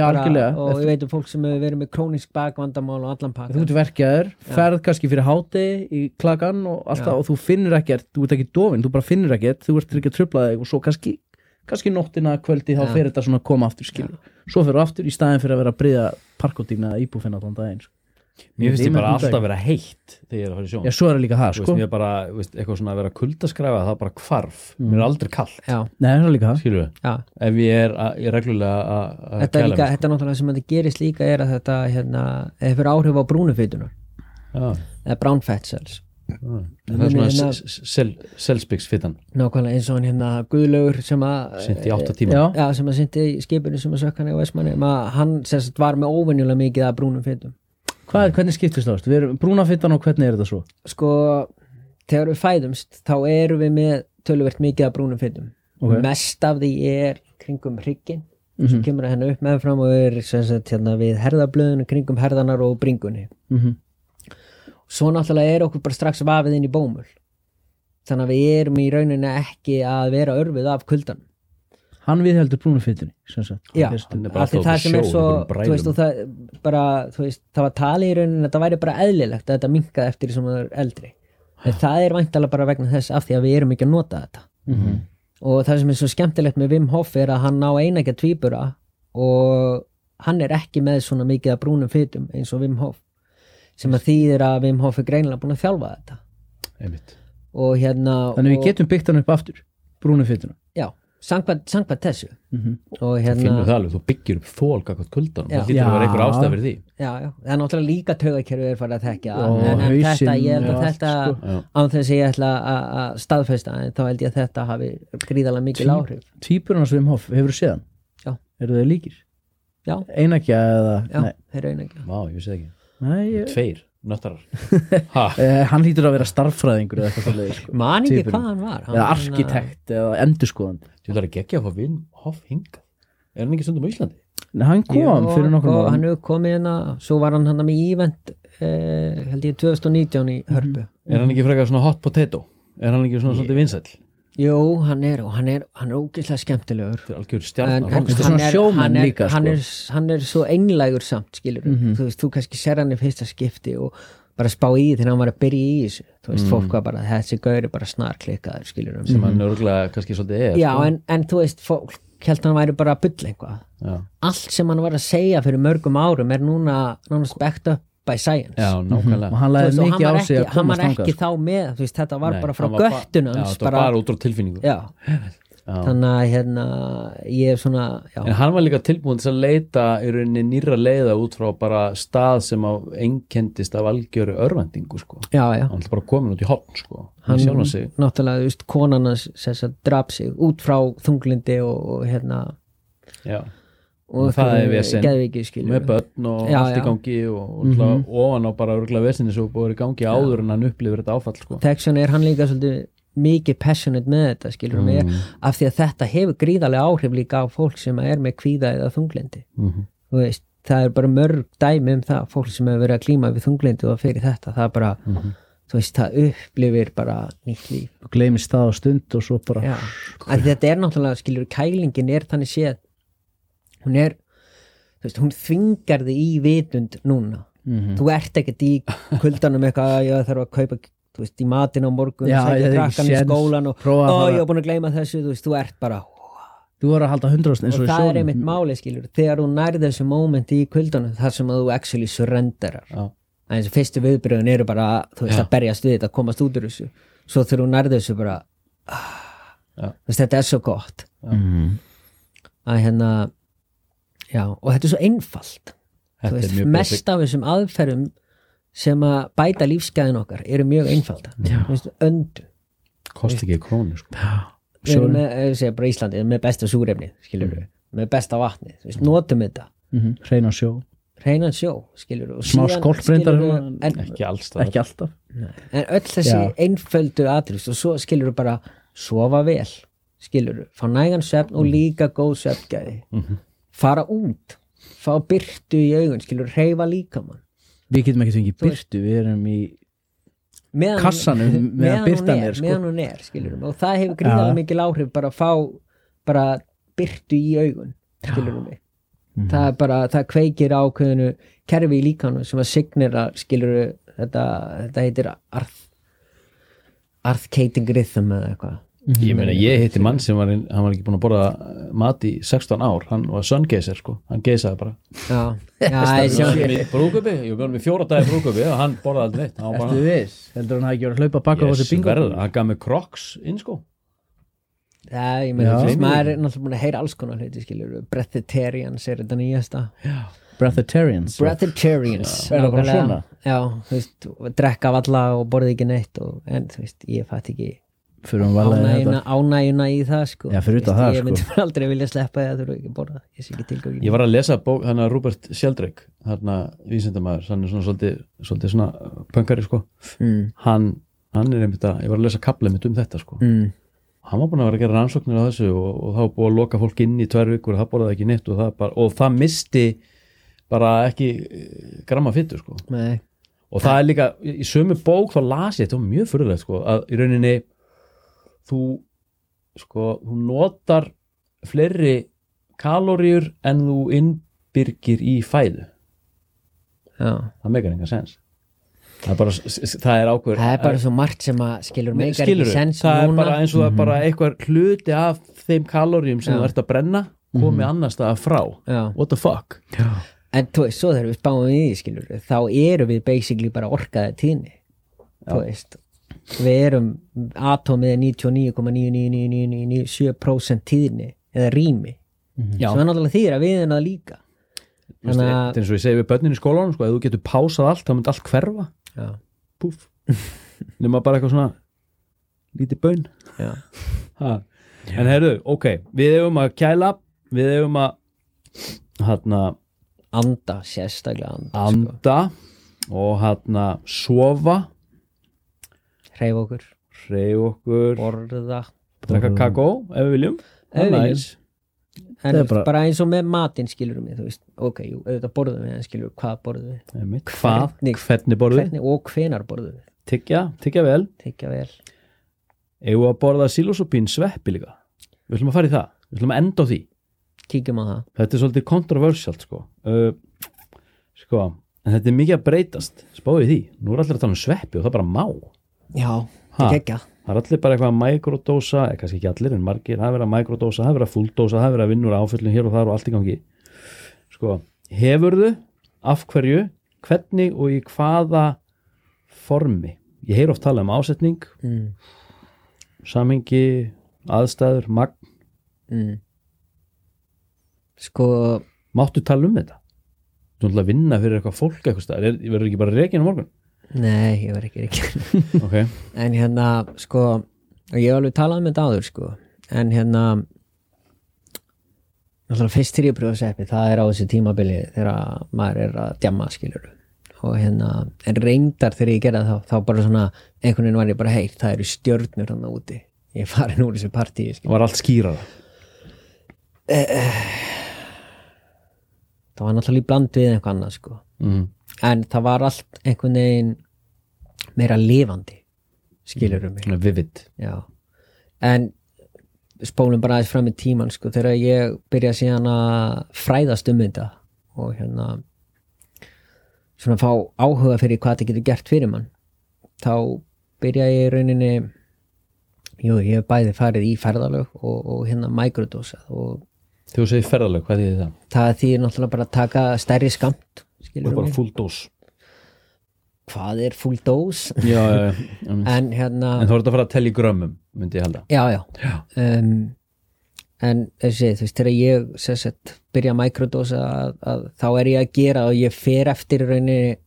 algjörlega. og ég veit um fólk sem hefur verið með krónisk bakvandamál og allan pakkan Þú ert verkjaður, ferð kannski fyrir háti í klagan og alltaf Já. og þú finnur ekkert, þú ert ekki dofin, þú bara finnur ekkert þú ert ekki að trubla þig og svo kannski kannski nóttina kvöldi þá fer þetta svona að koma aftur skilur, svo fer að að eða sko. mér finnst Ég bara alltaf að vera heitt þegar ég er að fara í sjón Já, svo er það líka það Þú veist, sko. mér er bara, veist, eitthvað svona að vera kuldaskræfa það er bara hvarf, mér er aldrei kallt já, Nei, það er líka það skilur við, já. ef ég er, að, ég er reglulega að að Þetta, er kæla líka, mig, þetta er náttúrulega sem þetta gerist líka er að þetta hérna, hefur áhrif á brúnufitunar sko. eða brown fat cells. Já, já. það er svona hérna- s- s- sel- selspiksfitan nákvæmlega eins og hann hérna Guðlaugur sem að sent í átta tíma. Já, já, sem að syndi í skipinu sem að sökk hann í Vestmanni að hann sem var með óvenjulega mikið af brúnum fitum Hvað er, hvernig skiptist það? Við erum brúnafittan og hvernig er þetta svo? sko, þegar við fæðumst þá erum við með töluvert mikið af brúnum fitum Ok. mest af því er kringum hrygginn Mhm. sem kemur að henni upp meðfram og er sagt, hérna, við herðablöðinu kringum herðanar og bringunni Mm svo náttúrulega er okkur bara strax vafið inn í bómul þannig að við erum í rauninni ekki að vera örfið af kuldan Hann viðheldur brúnafittunni það sem er svo þú veist, það, bara, þú veist, það var talið í rauninni að það væri bara eðlilegt að þetta minkaði eftir því sem það er eldri. En það er væntalega bara vegna þess af því að við erum ekki að nota þetta. Mhm. og það sem er svo skemmtilegt með Wim Hof er að hann ná einægja tvíbura og hann er ekki með svona mikið að brúnum fytum eins og Wim Hof sem að þýðir að Wim Hof er greinilega búin að þjálfa þetta. Einmitt. Og hérna Þannig við og, getum byggt hann upp aftur brúnafittuna já, sangvað, sangvað þessu mm og þú hérna finnur það alveg, þú byggir upp þól kakot kuldan, Já. það hlýtur að vera einhver Já. ástæð fyrir því já, já, það er náttúrulega líka taugakerfið er farið að þekja Og en, en þetta, hausinn ég held og að allt, þetta sko. Já. án þess að ég ætla að að staðfesta en þá held ég að þetta hafi gríðalega mikil Tví- áhrif Tvíburinn hans Vim Hof, hefur þú séð hann? Já. Eru þeir líkir? já, Einækja eða? já, Nei, þeir eru einægja Vá, ég vissi það ekki, Nei ég, tveir nöttarar ha, eh, Hann hlýtur að vera starffræðingur eða eitthvað svoleiðis, sko. man ekki hvað hann var hann, Eða arkitekt eða endurskoðandi þú ætlar að gegja að fá vinn hoff hingað er hann ekki stundum á Íslandi? Nei, hann kom Jú, fyrir nokkur hann hefur komið hérna svo var hann hann með ívent eh, held ég 2019 í. Hörpu er hann ekki frekar svona hot potato? er hann ekki svona svolítið vinsæll? Jú, hann er og hann er, hann er ógeðslega skemmtilegur þetta er algjör en, stjarnar en hann, svona er, hann, er, líka, hann, sko. er, hann er svo einlægur samt skilur Mhm. þú veist, þú kannski ser hann í fyrsta skipti og bara spá í því þegar hann var að byrja í þessu þú veist, Mhm. fólk var bara, þessi gaur er bara snar klikkaður skilur sem hann örgulega kannski svolítið er já, sko. en, en þú veist, fólk held hann væri bara að bulla eitthvað já. allt sem hann var að segja fyrir mörgum árum er núna, núna spekt up by science já, og nákvæmlega hann Þú laði veist, og mikið á var sig ekki, að hann var komast ekki sko. þá með veist, þetta var Nei, bara frá var hans þetta var bara út frá tilfinningu já, Já. þannig að hérna ég er svona En hann var líka tilbúin til að leita í rauninni nýra leiða út frá bara stað sem á einkendist af algjöru örvendingu sko. Hann er bara komin út í hotn sko. hann náttúrulega, þú veist, konan að draf sig út frá þunglindi og, og hérna Já. Og það er vesen. Með börn og Já, allt í já. gangi og, og ofan á bara örgulega vesinni svo búið í gangi áður en hann upplifir þetta áfall sko. vegna er hann líka svolítið mikið passionate með þetta skilur mm. Mm. af því að þetta hefur gríðarlega áhrif líka á fólk sem er með kvíða eða þunglindi Mhm. þú veist, það er bara mörg dæmi um það fólk sem hefur verið að klíma við þunglindi og fyrir þetta, það er bara þú veist, það upplifir bara nýtt líf og gleymist það á stund og svo bara Já, þetta er náttúrulega skilur kælingin er þannig séð hún er þú veist, hún þvingar þig í vitund núna Mhm. þú ert ekkert í kuldanum eitthvað að ég þarf að kaupa þú veist, í matin á morgun Já, hef ekki krakkan í skólan og ég var búin að gleyma þessu þú veist, þú ert bara þú voru að halda 100% eins og og, það er sjónum. einmitt máli skilur þegar þú nærði þessu moment í kuldanum þar sem að þú actually surrenderar Já. en þessu fyrstu viðbröðin eru bara þú veist Já. að berjast við þetta, að komast út úr þessu svo þegar þú nærði þessu bara ah, þetta er svo gott Mhm. að hérna já, og þetta er svo einfalt. Er veist, mjög mest af þessum aðferðum sem að bæta lífsgæðin okkar eru mjög einfalda þú veist, öndu. Kosti ekki krónu sko. við erum með, Íslandi, erum með besta súrefni við, með besta vatni þú veist, notum þetta, Mhm. hreina sjó, reynan sjó skilur smá skolprindar ekki allstað ekki alltaf en öll þessi Já. einföldu atrýst og svo skilur við bara sofa vel, skilur við fá nægan svefn og líka góð svefngæði fara út fá byrtu í augun, skilur reyfa líkamann. Við getum ekki fengið byrtu, við erum í meðan, Kassanum meðan meðan er, sko. meðan hún er skilur við, og það hefur gríðarlega Já. mikil áhrif bara að fá bara byrtu í augun skilur við. Mig það er bara, það kveikir ákveðinu kerfi í líkanu sem að signera skilur þetta, þetta heitir arth arthcating rhythm eða eitthvað ég meina ég hitti mann sem var, inn- hann var ekki búin að borða mat í 16 ár, hann var sungeyser sko, hann geysaði bara. Já, já, ég sjá brúkupi, ég var með fjóra dagi brúkupi og hann borðaði aldrei neitt. Hann var Ertu bara, viss? Heldur hann hafi ekki verið að hlaupa baka á þessu bingo? hann gaf mig crocs inn sko. Já, ég meina, Já. þú veist, maður er náttúrulega búin að heyra alls konar hluti, skilur Breatharians er þetta nýjasta. Það bara svona? Já, þú veist, drekka valla og borði ekki neitt og, en þú veist, ég fatt ekki Ánægjuna, þetta. ánægjuna í það, sko. Já, veist, það, Ég myndi sko. aldrei vilja sleppa eða þurfa ekki að borða. Ég sé ekki tilgangin ég var að lesa bók, hann að Robert Sheldrake hann að vísindamæður, hann er svona svolítið, svolítið svona pöngari sko. Mm, hann, hann er einmitt að, ég var að lesa kaplið mitt um þetta sko. Mm, hann var búin að vera að gera rannsóknir á þessu og, og það var búið að loka fólk inn í tvær vikur og það borðaði ekki neitt og það, bara, og það misti bara ekki eh, gramma fyttu sko. Nei, og það er líka, í sömu bók þá las ég, þetta mjög fyrirlegt sko að í rauninni þú sko, þú notar fleiri kaloríur en þú innbyrgir í fæðu. Já. Það meikar enga sens. Það er bara, það er ákveður Það er bara svo margt sem að skilur meikar skilur sens það er núna. bara eins og það er bara eitthvað hluti af þeim kaloríum sem Já. þú ert að brenna komi annars staðar frá. Já. what the fuck? En þú veist, svo þegar við spáum í því, skilur þá eru við basically bara orkaði tíðni. Þú veist við erum atómið er 99,99997% tíðni eða rými Já. svo er náttúrulega þýr að við erum það líka Þannig þetta að er eins og ég segi við börnin í skólanum sko, ef þú getur pásað allt þá myndi allt hverfa já, púf nema bara eitthvað svona lítið bön já, ha. en heyrðu, ok, við eigum að kæla við eigum að hérna anda, sérstaklega anda sko. anda og hérna sofa hreyfa okkur, hreyf okkur, borða. Drekka kakó ef við viljum. Ef við er viljum. en bara- bara... eins og með matinn skilur við, þú veist, ok, jú, auðvitað borðum við en skilur við, hvað borðum við? Hvað, Hvernig- hvernig borðu hvernig og hvenar borðum við, tyggja, tyggja vel. Tekja vel. Eigum við að borða silosopín sveppi líka? Við ætlum að fara í það, við ætlum að enda á því. Kíkjum á það. Þetta er svolítið kontroversialt sko. Uh, sko en þetta er mikið að breytast. Spáðu í því, nú er allir að tala um sveppi og það bara má já, það gekka það er allir bara eitthvað að mikrodósa eða kannski ekki allir en margir, það er verið að mikrodósa það er verið að fulldósa, það er verið að vinnur áföllin hér og þar og allt í gangi. Sko, hefurðu, af hverju hvernig og í hvaða formi? Ég heyr oft tala um ásetning mm. samhengi, aðstæður, magn. Mm. Sko, máttu tala um þetta? Þú ætla að vinna fyrir eitthvað fólk eitthvað Er- verður ekki bara reikin á morgun nei, ég var ekki ekki ok, En hérna, sko og ég hef alveg talað um þetta áður, sko. En hérna náttúrulega fyrst til ég pröfa seppi það er á þessu tímabili þegar maður er að djamma, skilur og hérna, en reyndar þegar ég gerði það þá, þá bara svona, einhvern veginn var ég bara heitt það eru stjörnur hann úti. Ég er farin úr þessu partíi, skilur var allt skýrara? Það það var náttúrulega í bland við einhver annað sko mm. en það var allt einhvern veginn meira lifandi skilur um mig Svona vivid já. en spólum bara aðeins fram í tíman sko, þegar ég byrja síðan að fræðast um þetta og hérna svona fá áhuga fyrir hvað þetta getur gert fyrir mann þá byrja ég rauninni jú, ég hef bæði farið í ferðalög og, og hérna microdose og þú segir ferðalög, hvað þýðir það? það þýðir náttúrulega bara að taka stærri skamt skilur er bara full dose. Hvað er full dose? Já, já, já En en hérna þá er þetta að fara að tella í grömmum myndi ég halda. Já, já, Já. Um, en þessi, þú veist, þegar ég sagt, byrja að microdose að, að þá er ég að gera og ég fer eftir í rauninni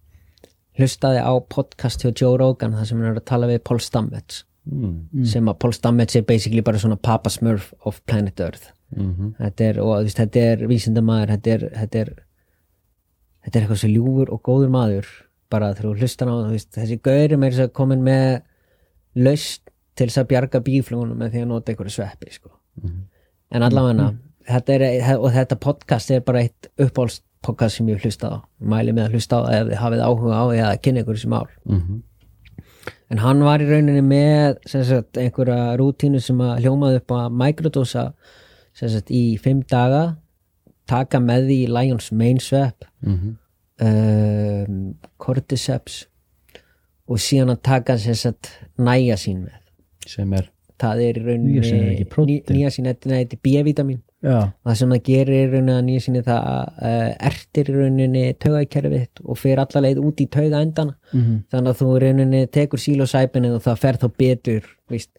hlustaði á podcast hjá Joe Rogan þar sem hann er að tala við Paul Stamets. Mm. sem að Paul Stamets er basically bara svona Papa Smurf of Planet Earth. Mm þetta er, og þú veist, þetta er vísindamaður þetta er, þetta er þetta er eitthvað svo ljúfur og góður maður bara þegar þú hlustar á veist, þessi gauri meir þess að komin með laust til þess að bjarga bíflugunum með því að nota einhverju sveppi sko. en allavega þetta er, og þetta podcast er bara eitt uppáhalds podcast sem ég hef hlustað á. Mæli með að hlusta á það ef þið hafið áhuga á eða kynna ykkur sem mál. Mhm. en hann var í rauninni með sagt, einhverja rútínu sem að hljómaði upp sem sagt, í fimm daga taka með því Lions main svepp Mhm. um, cordyceps og síðan að taka sagt næja sín með Sem er það er í rauninni er nýja sín, er B-vitamin það sem það gerir í rauninni að nýja síni það uh, ertir í rauninni taugakerfið og fer alla leið út í tauga endana Mhm. þannig að þú í rauninni tekur sílosæpinu og það fer þá betur víst,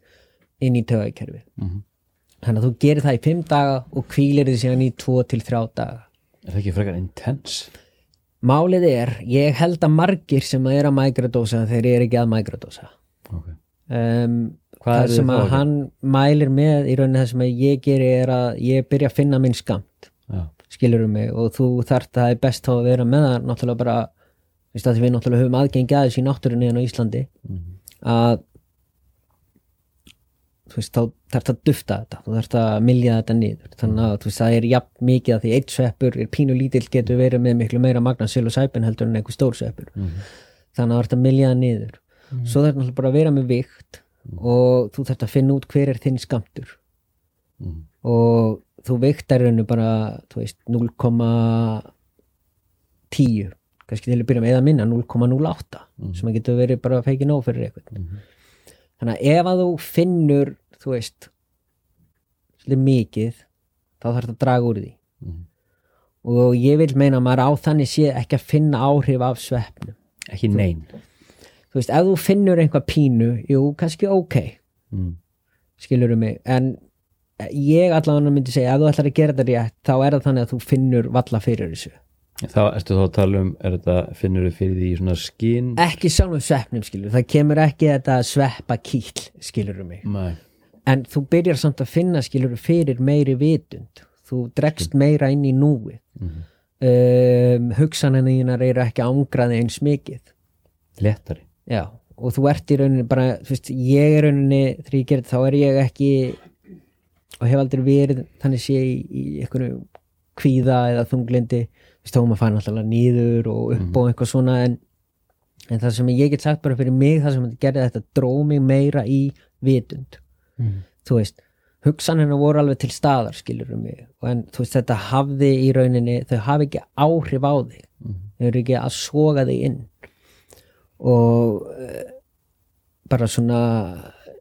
inn í taugakerfið Mhm. Þannig að þú gerir það í fimm daga og kvílir þið síðan í tvo til þrjá daga. Er það ekki frekar intense? Málið er, ég held að margir sem er að microdósa þeir eru ekki að microdósa Ok. Um, Hvað það sem að að hann mælir með í rauninni það sem að ég geri er að ég byrja að finna minn skamt Já. skilur mig og þú þarft það er best að vera með það náttúrulega bara að við náttúrulega höfum aðgengi aðeins í náttúrunni en á Íslandi að þú veist þá þarft að dufta þetta þú þarft að milja þetta niður. Þannig að þú veist það er jafn mikið að því eitt sveppur er pínu lítill getur verið með miklu meira magna psilocybin heldur en einhver stór sveppur. Þannig að þú þarft að milja það niður. Svo þarf náttúrulega bara að vera með vikt og þú þarft að finna út hver er þinn skamtur Mhm. og þú viktar hennu bara þú veist 0,10 kannski til að byrja með eða minna 0,08 sem að getur verið bara feikin fyrir eitthvað þannig að ef að þú finnur þú veist svolítið mikið þá þarf það að draga úr því. Mhm. og ég vil meina að maður á þannig sé ekki að finna áhrif af sveppnum. Ekki nein. Þú veist, ef þú finnur einhvað pínu jú, kannski ok. Mm. skilur mig, en ég allavega myndi segja, ef þú ætlar að gera þetta rétt þá er það þannig að þú finnur valla fyrir þessu Þá ertu þá að tala um er þetta, finnur þið fyrir því svona skinn ekki sjálfum sveppnum skilur, það kemur ekki þetta sveppa kýll, skilur mig. Nei. En þú byrjar samt að finna skilur fyrir meiri vitund. Þú dregst meira inn í núið. Mhm. um, hugsanina eru ekki ángraði eins mikið. Lettari Já, og þú ert í rauninni bara, þú veist, ég er rauninni þegar ég þetta, þá er ég ekki og hef aldrei verið þannig sé í, í einhverju kvíða eða þunglindi, maður fann alltaf nýður og upp og eitthvað svona en, en það sem ég get sagt bara fyrir mig, það sem þetta gerði þetta dró mig meira í vitund. Þú veist, hugsanina voru alveg til staðar skilur um mig, og en þú veist, þetta hafði í rauninni, þau hafi ekki áhrif á þig, þau eru ekki að soga þig inn. Og uh, bara svona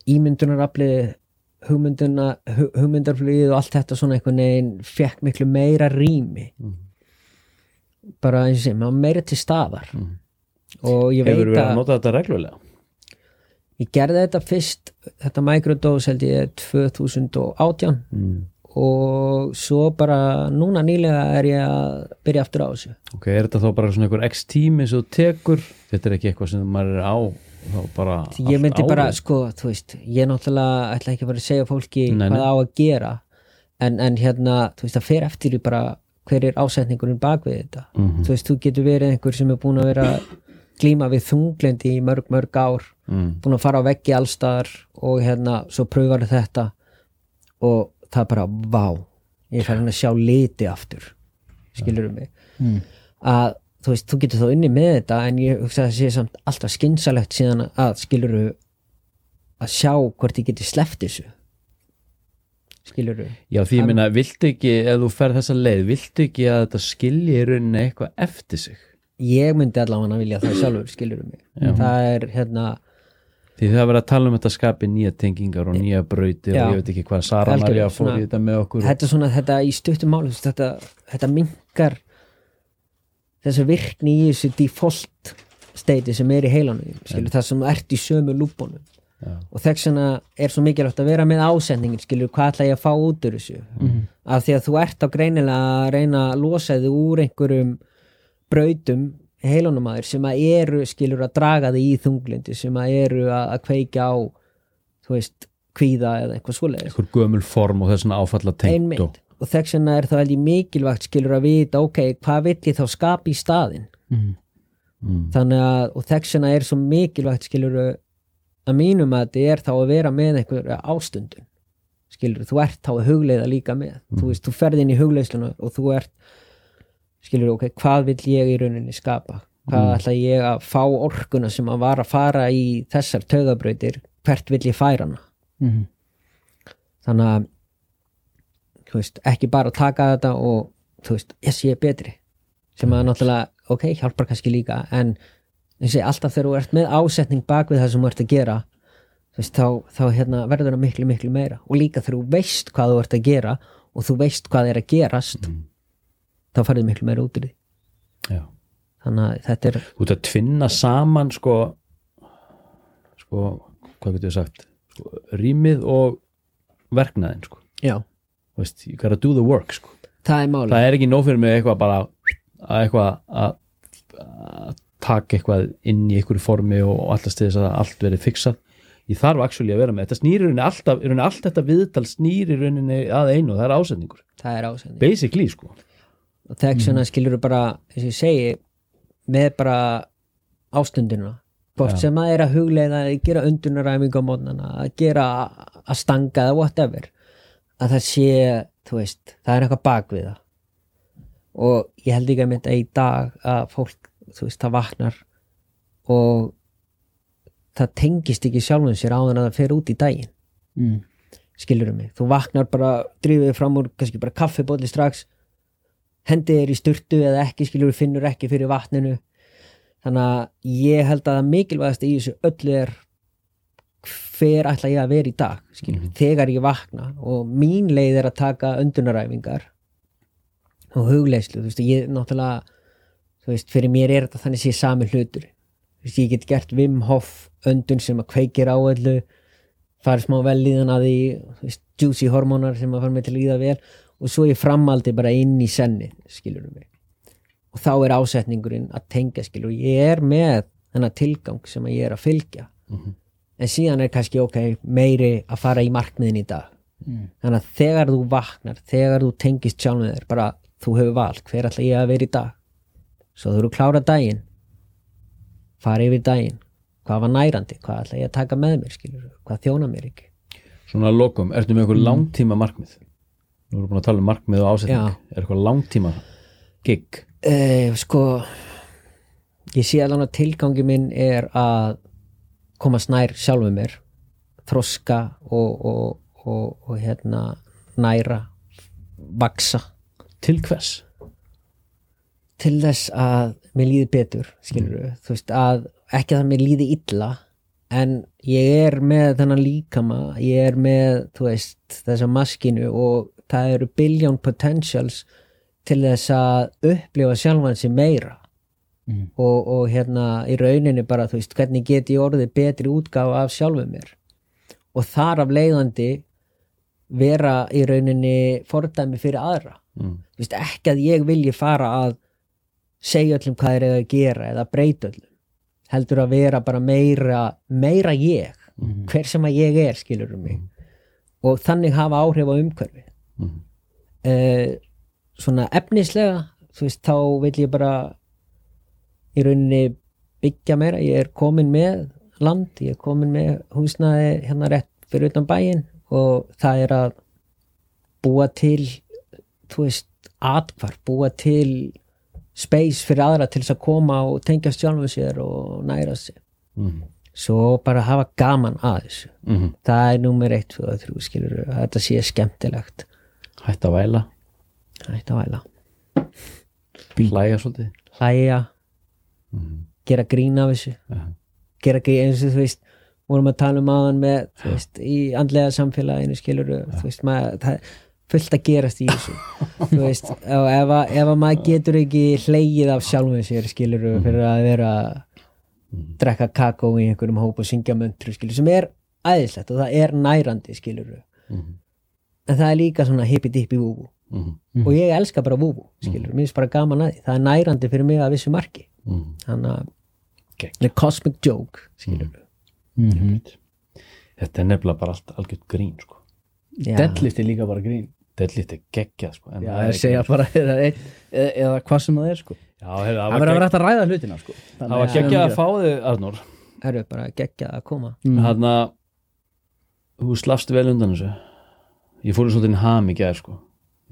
ímyndunarafli hugmynduna, hu- hugmyndarflugið og allt þetta svona einhvern veginn fekk miklu meira rými bara eins og sem, maður meira til staðar og ég Hefur veit að að nota þetta reglulega? ég gerði þetta fyrst þetta microdose held ég 2018 Mm. og svo bara núna nýlega er ég að byrja aftur á þessu Ok, er þetta þá bara svona einhver x tími sem þú tekur? Þetta er ekki eitthvað sem maður er á bara ég myndi allt bara, sko, þú veist ég náttúrulega ætla ekki bara að segja fólki Nei, hvað nei. á að gera en, en hérna, þú veist, það fer eftir í bara hver er ásetningurinn bak við þetta Mhm. þú veist, þú getur verið einhver sem er búin að vera glíma við þunglendi í mörg, mörg ár mm. búin að fara á veggi allstaðar og hérna, svo pröfar þetta og það er bara, vá ég fær hann að sjá liti aftur skilur mig Mm. að þú veist, þú getur þá unni með þetta en ég hugsa að það sé samt alltaf skynsalegt síðan að skiluru að sjá hvort ég geti sleppt þessu skiluru Já, því ég minna, viltu ekki, ef þú ferð þessa leið, viltu ekki að þetta skilji rauninni eitthvað eftir sig? ég myndi allavega vilja það sjálfur skiluru mig. Það er hérna Því það verður að tala um þetta skapi nýja tengingar og nýja brautir Já. og ég veit ekki hvað Sara Maria fór í þetta með okkur þetta er svona þetta í þú veist, þetta, þetta minkar þessa virkni í þessu default steiti sem er í heilanum skilur það sem ert í sömu lúbunum Já. og þess vegna er svo mikilvægt að vera með ásendingin skilur hvað ætla ég að fá út úr þessu? Af því að þú ert á greinilega að reyna að losa þig úr einhverjum brautum heilunum aður sem að eru skilur að draga þig í þunglindi sem að eru að, að kveikja á þú veist kvíða eða eitthvað svoleiðis. Eitthvað gömul form og þessna áfalla tengt og og þess vegna er það ég mikilvægt skilur að vita ok, hvað vill ég þá skapa í staðinn? Mm. þannig að og þess vegna er svo mikilvægt skilur að mínum að þetta er þá að vera með einhverja ástundun. Skilur, þú ert þá að hugleiða líka með. Þú veist, þú ferð inn í hugleiðsluna og þú ert skilur, ok, hvað vill ég í rauninni skapa? Hvað ætla ég að fá orkuna sem að var að fara í þessar taugabrautir, hvert vill ég færa hana? Mhm. þannig að þú veist, ekki bara taka þetta og þú veist, yes, ég er betri. Sem að náttúrulega, ok, hjálpar kannski líka en ég segi alltaf þegar þú ert með ásetning bak við það sem þú ert að gera veist, þá, þá hérna, verður það miklu, miklu meira og líka þegar þú veist hvað þú ert að gera og þú veist hvað er að gerast þá farið miklu meira út úr því Já. þannig að þetta er Þú ert að tvinna saman sko, sko hvað getur við sagt sko, rýmið og verknaðin sko. já, veist, you gotta do the work sko. það er það er ekki nóg fyrir mig eitthvað bara að eitthvað að, að taka eitthvað inn í einhverju formi og alltaf til þess að allt verið fixað. Ég þarf actually að vera með þetta snýr í rauninni alltaf, rauninni allt þetta viðtal snýr í rauninni að einu og það er ásetningur. Það er ásending basically sko. Og þess vegna skilur bara eins og ég segi með bara ástundina. Hvort sem að er að hugleiða að gera undunaræfingu á mótnana að gera að stanga eða whatever að það sé, þú veist það er eitthvað bak við það. Og ég held ekki að mynda í dag að fólk, þú veist, það vaknar og það tengist ekki sjálfum sér áðan að það fer út í daginn. Mm. skilur mig, þú vaknar bara drífið þig fram úr, kannski bara kaffibóli strax hendið er í sturtu eða ekki skilur finnur ekki fyrir vatninu. Þannig að ég held að það mikilvægast í þessu öllu er hver ætla ég að vera í dag skilur, þegar ég vakna og mín leið er að taka öndunaræfingar og hugleyslu þú veist, ég náttúrulega þú veist, fyrir mér er þetta þannig sé sami hlutur. Þú veist, ég get gert Wim Hof öndun sem að kveikir á öllu farið smá vel líðan að því veist, juicy hormónar sem að fara mig til að líða vel og svo ég framaldi bara inn í senni skilur mig. Og þá er ásetningurinn að tengja skilur ég er með þennan tilgang sem að ég er að fylgja. En síðan er kannski ok, meiri að fara í markmiðin í dag. Þannig að þegar þú vaknar þegar þú tengist sjálfum þér bara þú hefur vald, hver ætla ég að vera í dag svo þú eru klára daginn. Fara yfir daginn. Hvað var nærandi, hvað ætla ég að taka með mér skilur, hvað þjóna mér ekki? Svona lokum, ertu með eitthvað langtíma markmið? Nú erum við búin að tala um markmið og ásetning. Já. er eitthvað langtíma gig? Uh, sko ég sé alveg að tilgangi minn er að koma snær sjálfum mér þroska og, og, og, og hérna næra vaksa til hvers? Til þess að mér líði betur skilur þú veist að ekki að mér líði illa en ég er með þennan líkama ég er með, þú veist þessa maskinu og það eru billion potentials til þess að upplifa sjálfan sig meira. Mm. og, og hérna í rauninni bara, þú veist, hvernig get ég orðið betri útgáfa af sjálfum mér? Og þar af leiðandi vera í rauninni fordæmi fyrir aðra. Mm. Veist, ekki að ég vilji fara að segja öllum hvað er að gera eða breyta öllum heldur að vera bara meira meira ég, hver sem að ég er skilur um mig og þannig hafa áhrif á umhverfi Mhm. eh, svona efnislega þú veist, þá vil ég bara í rauninni byggja meira, ég er komin með land, ég er komin með húsnaði hérna rétt fyrir utan bæinn og það er að búa til þú veist, atkvar, búa til space fyrir aðra til þess að koma og tengja sjálfu sér og næra sig. Mhm. svo bara hafa gaman að þessu. Mhm. það er númer 1, 2 og 3 skilur þetta sé skemmtilegt. Hætt að væla, hægt að væla. Hlæja svolítið. Hlæja, Mhm. gera grín af þessu. Já. gera grín eins og þú veist vorum að tala um aðan með þú veist, í andlega samfélaginu skilur þú veist, maður, það fullt að gerast í þessu þú veist, og ef, að, ef að maður getur ekki hleyið af sjálfum sér skilur fyrir að vera að drekka kakó í einhverjum hóp og syngja möntru skilur, sem er æðislegt og það er nærandi skilur Mhm. en það er líka svona hippi dippi vúvú Mhm. og ég elska bara vúvú skilur, mér finnst bara gaman að því það er nærandi fyrir mig að vissu marki Mhm. þannig að Gegn. the cosmic joke skilur Mhm. þetta er nefnilega bara allt algjört grín sko. Já. Deadlift er líka bara grín deadlift er geggjað sko. en Já, það er segja bara eða, eða, eða hvað sem það er sko. Já, heyrðu, það verður að vera hægt að ræða hlutina sko. Það var geggjað að fá þig Arnór. Það eru bara geggjað að koma. Mm. hann að þú slafst vel undan þessu. Ég fór í svolítið ham í gær sko.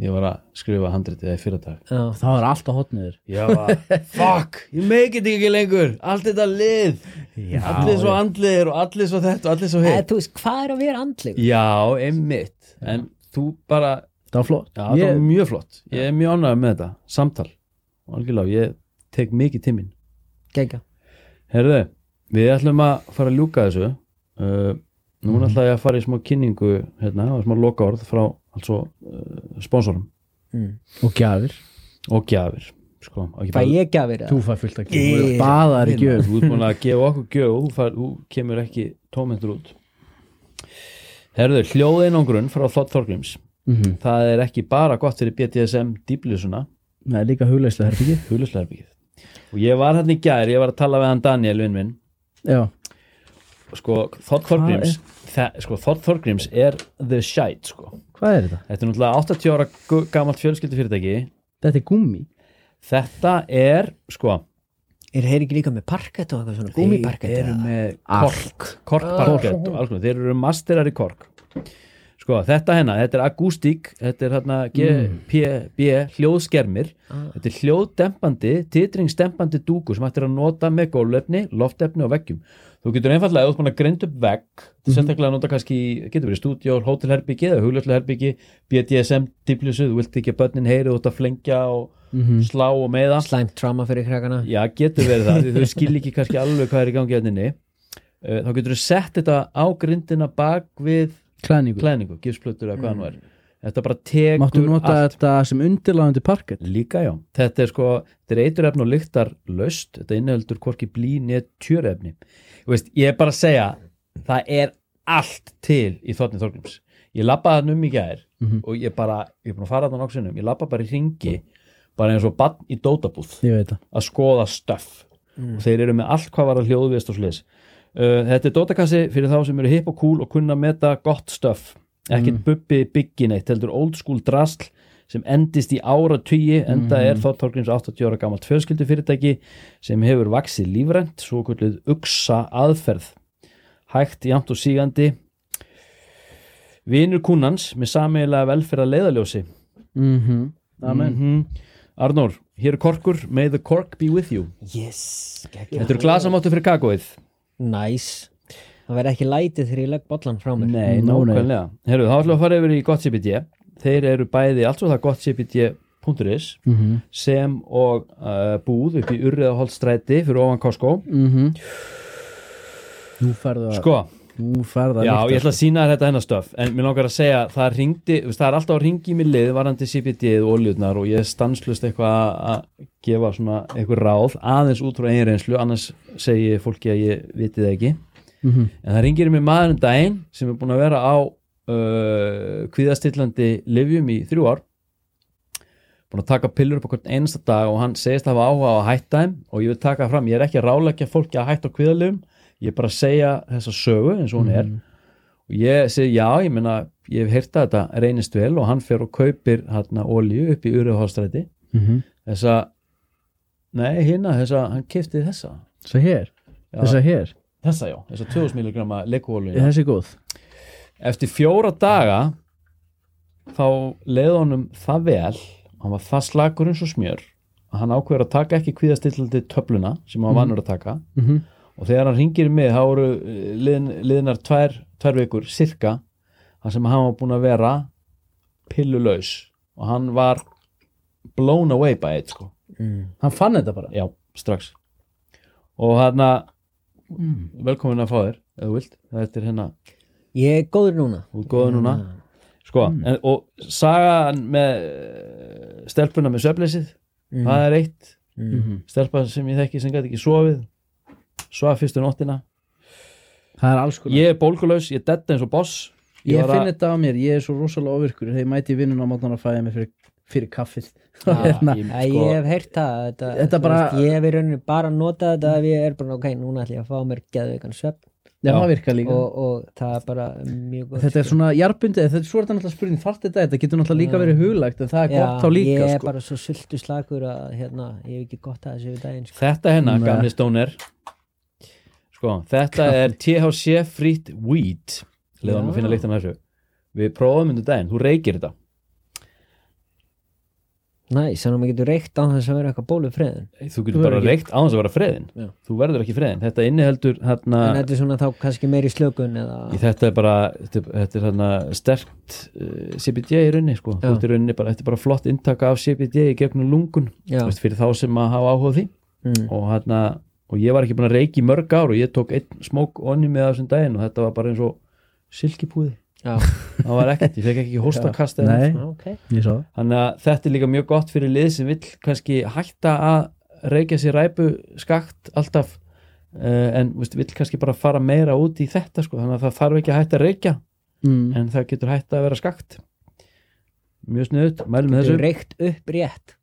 ég var að skrifa handritið í Já. Það var alltaf hotniður ég var, fuck, ég meikið þetta ekki lengur. Allt þetta lið. Já, allir svo andlir og allir svo þetta og allir svo hitt. Þú veist, hvað er að vera andleg? já, einmitt. En þú bara, Það var flott. Já, það var mjög flott. Ég er mjög ánægð með þetta, samtal. Og algjörlega, ég tek mikið tíminn Geggjað. Herðu, við ætlum að fara að ljúka þessu. Uh, Nú ætla ég að fara í smá kynningu hérna, og smá loka orð frá altså, uh, sponsorum. Mm. Og gjafir. Og gjafir sko, Fæ ég gjafir Þú fær fullt að Ég- gjöf Baðar í gjöf. Þú ert búin að gefa okkur gjöf og þú, far, þú kemur ekki tómyndur út. Herðu, hljóðeinangrun frá Þótt Þorgrims Mhm. Það er ekki bara gott fyrir BDSM dýblusuna, Það er líka hugleislega herbyggið huglislegarbyggið og ég var hérna í gær, ég var að tala við hann Daniel vinn minn. Já, sko, Þótt Þorgrims það- sko, Þótt Þorgrims er the shite sko. hvað er þetta? þetta er náttúrulega 80 ára gamalt fjölskyldufyrirtæki. Þetta er gummi þetta er sko Er þeir ekki líka með parkett og eitthvað svona? Gúmiparkett? þeir eru með kork. korkparkett og alls konar, þeir eru masterar í kork sko, þetta hérna, þetta er akústík þetta er hérna GPB hljóðskermir. Þetta er hljóðdempandi, titringsdempandi dúkur sem hættir að nota með gólefni loftefni og veggjum. Þú getur einfallega, ef þú að grind upp vegg sérstaklega að nota kannski, getur verið stúdíór hótelherbyggi eða huglæsleherbyggi BDSM, diplusu, þú vilt ekki að börnin heyri ert að flengja og slá og meða Slæmt trauma fyrir krakana Já, getur verið það, því þau skil ekki kannski alveg hvað er í gangi Klæningu klæningu, gifsplötur eða hvað nú er. Þetta bara tekur Máttu nota allt. þetta sem undirlagandi parkett líka já, þetta er sko þetta er eiturefni og lyktar löst þetta inniheldur hvorki blí neð tjörefni. Þú veist, ég er bara að segja það er allt til í þotni Þorgrims ég labbaði hann um í gær Mhm. og ég bara, ég er búin að fara þannig okkur ég labba bara í ringi bara eins og bann í dótabúð að skoða stöff. Og þeir eru með allt hvað var að hljóðvist og slis uh, þetta er dótakassi fyrir þá sem eru hip og cool og kunna meta gott stöff ekkert bubbi byggi neitt heldur old school drasl sem endist í ára tugi enda er þótt Þorgrins 80 ára gamalt fjölskyldu fyrirtæki sem hefur vaksið lífrænt svo kvöldið uksa aðferð. Hægt, jamt og sígandi. Vinur kunnans með sameiginlega velferða leiðaljósi Mhm. Amen. Mhm. Arnór, hér er korkur May the cork be with you. Yes, Þetta eru glasamáttu fyrir kakóið Næs Það verði ekki lætið þegar ég legg bollan frá mér Nei, nei. nákvæmlega Herru, þá ætlum við að fara yfir í gott CPD Þeir eru bæði, allt svo það gott CPD.is Mhm. sem og uh, búð upp í Urriðaholtstræti fyrir ofan Costco Mhm. Nú ferðu að Sko, Nú ferðu að já, ég ætla að sína þetta hennar stöf. En mér langar að segja, það ringdi þú það er alltaf að ringi í mig lið varandi CPD og oljurnar og ég er stanslust eitthvað að- gefa svona eitthvað ráð aðeins út frá einu reynslu annars segi ég fólki að ég viti það ekki. Mhm. en það ringir í mig maður en daginn sem er búin að vera á uh, kvíðastillandi livjum í þrjú ár. Búin að taka pillur upp hvern einasta dag og hann segist að hafa áhuga á að hætta þeim og ég vil taka fram, ég er ekki að ráleggja fólki að hætta á kvíðalifum, ég er bara að segja þessa sögu eins og hún er. Og ég segi já, ég meina ég hef heyrt að þetta reynist vel og hann fer og kaupir hérna olíu upp í Urðuhálstræti Mhm. þessa nei, hérna, þessa, hann kefti þessa. Þessa hér Já. Þessa hér þessa já, þessa 2000 mg leikuolíu Þessi góð? Eftir fjóra daga þá leiði honum það vel. Hann var það slagur eins og smjör. Hann ákveður að taka ekki kvíðastillandi töfluna sem hann Mhm. vannur að taka. Mm -hmm. Og þegar hann ringir mig þá eru eh, liðin, liðinar tvær, tvær vikur cirka, þar sem hann var búin að vera pillulaus. Og hann var blown away by it sko. mm. hann fann þetta bara? Já, strax. Og hann að mm. velkomin að fá þér, ef þú vilt. Þetta er hérna, Ég er góður núna. Þú góða núna. Sko, en, og sagan með eh, stelpuna með söfleysið mm. það er eitt. Mm. stelpa sem ég þekki sem gæti ekki sofið svaf fyrstu nóttina það er alls konar ég er bólgulaus, ég er dead eins og boss ég, að- finn þetta á mér, ég er svo rosalega ofirkur þegar ég mæti vinnun á mótnan að fæða mig fyrir, fyrir kaffið Já, Hérna. ég- sko- ég hef heyrt það þetta, Þetta bara- veist, ég hef í rauninni bara notað þetta ef ég er bara ok, núna ætlum ég að fá mér geðveikan svepp já, og, og það er bara mjög gott þetta er sko. svona jarbundið, þetta er svo er þetta náttúrulega spurning þarf þetta, þetta getur náttúrulega líka Já. verið huglægt en það er Já, gott þá líka ég er sko. bara svo sultu slagur að hérna, ég hef ekki gott að þessu daginn sko. þetta hérna, Nei. gamli stóner sko, þetta er THC frýtt weed leðan að finna líkt af þessu. Við prófum undir daginn, þú reykir þetta. Næs, þannig að maður getur reykt á þess að vera eitthvað bólu friðin þú getur bara reykt á þess að vera freðin Já. þú verður ekki freðin, þetta inniheldur hérna, en þetta er svona þá kannski meiri slökun eða þetta er bara þetta er, þetta hérna sterkt uh, CBD í rauninni, sko, í rauninni bara, þetta er bara flott inntaka af CBD í gegnum lungun veist, fyrir þá sem að hafa áhuga því. Mm. og hérna og ég var ekki búin að reiki í mörg ár og ég tók einn smók onni með þessum daginn og þetta var bara eins og silkipúði. Já, það var ekkert, ég fekk ekki hóstakast eða Nei. neitt. ok. Ég sá það. Þannig að þetta er líka mjög gott fyrir lið sem vill kannski hætta að reykja sér ræpu skakt alltaf uh, en veist, vill kannski bara fara meira út í þetta sko, þannig að það þarf ekki að hætta að reykja mm. en það getur hætta að vera skakt. Mjög sniðut, mælum þessu. Reykt upp rétt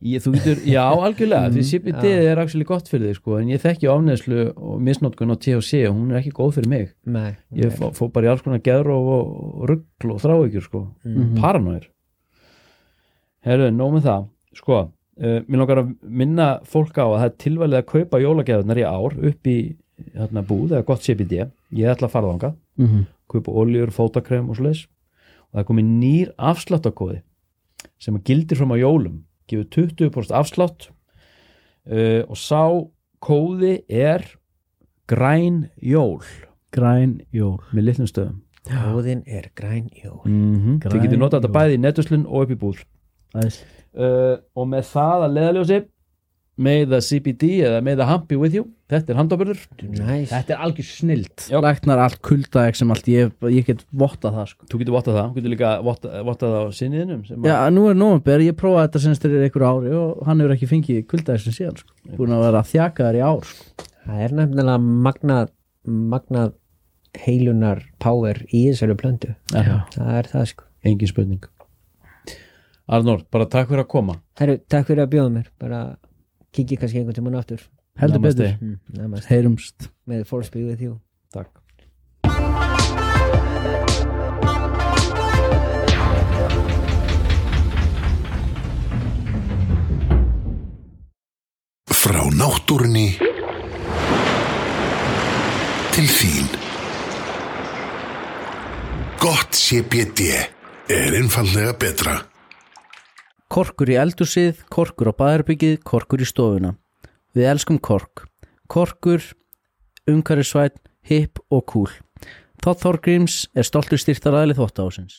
Ég, getur, já, algjörlega, því Mm, CBD já. er actually gott fyrir þig sko, en ég þekki ofneðslu og misnótkun á THC og hún er ekki góð fyrir mig. Nei, ég fó, fó bara í alls konar geðróf og, og ruggl og þráhyggjur sko. Mhm. paranoir herru, nóg með það. Sko, uh, mér langar að minna fólk á að það er tilvalið að kaupa jólageðunar í ár upp í hérna, búð eða gott CBD, ég ætla að fara þangað. Mm -hmm. kaupa oljur, fótakrem og svoleiðis. Og það er komið nýr afsláttakóði sem gildir fram á jólum gefur 20% afslátt uh, og sá kóði er græn jól. Græn jól. Með litlum stöðum Óðinn er græn jól. Mm -hmm. þið getur notað þetta bæði í netuslun og upp í búð. Æs. uh, og með það að leðaljósi með the CBD eða með the happy with you. Þetta er handóbörður Næs þetta er algjör snilt. Já. læknar allt kuldaeg sem allt ég, ég get votta það sko. þú getur vottað það, þú getur líka vottað, vottað það á sinniðinum sem að- já, nú er nómabir, ég prófaði þetta senst fyrir einhver ári og hann hefur ekki fengið kuldaeg sem síðan sko. búin að vera þjakaðar í ár sko. Það er nefnilega magnað magnað heilunar power í þessari plöndu Já. Það er það sko. Engin spurning. Arnór, bara takk fyrir að koma. Herru, takk fyrir að bjóða mér. Bara kikið kannski einhvern tímann aftur heldur Namaste. betur, mm, namaste. heyrumst force be with you Takk Frá náttúrunni til þín. Gott CBD er einfallega betra. Korkur í eldusið, korkur á baðarbyggið, korkur í stofuna. Við elskum kork. Korkur, umhverfisvæn, hipp og cool. Þótt Þorgríms er stoltur styrtar aðlið þótt ásins.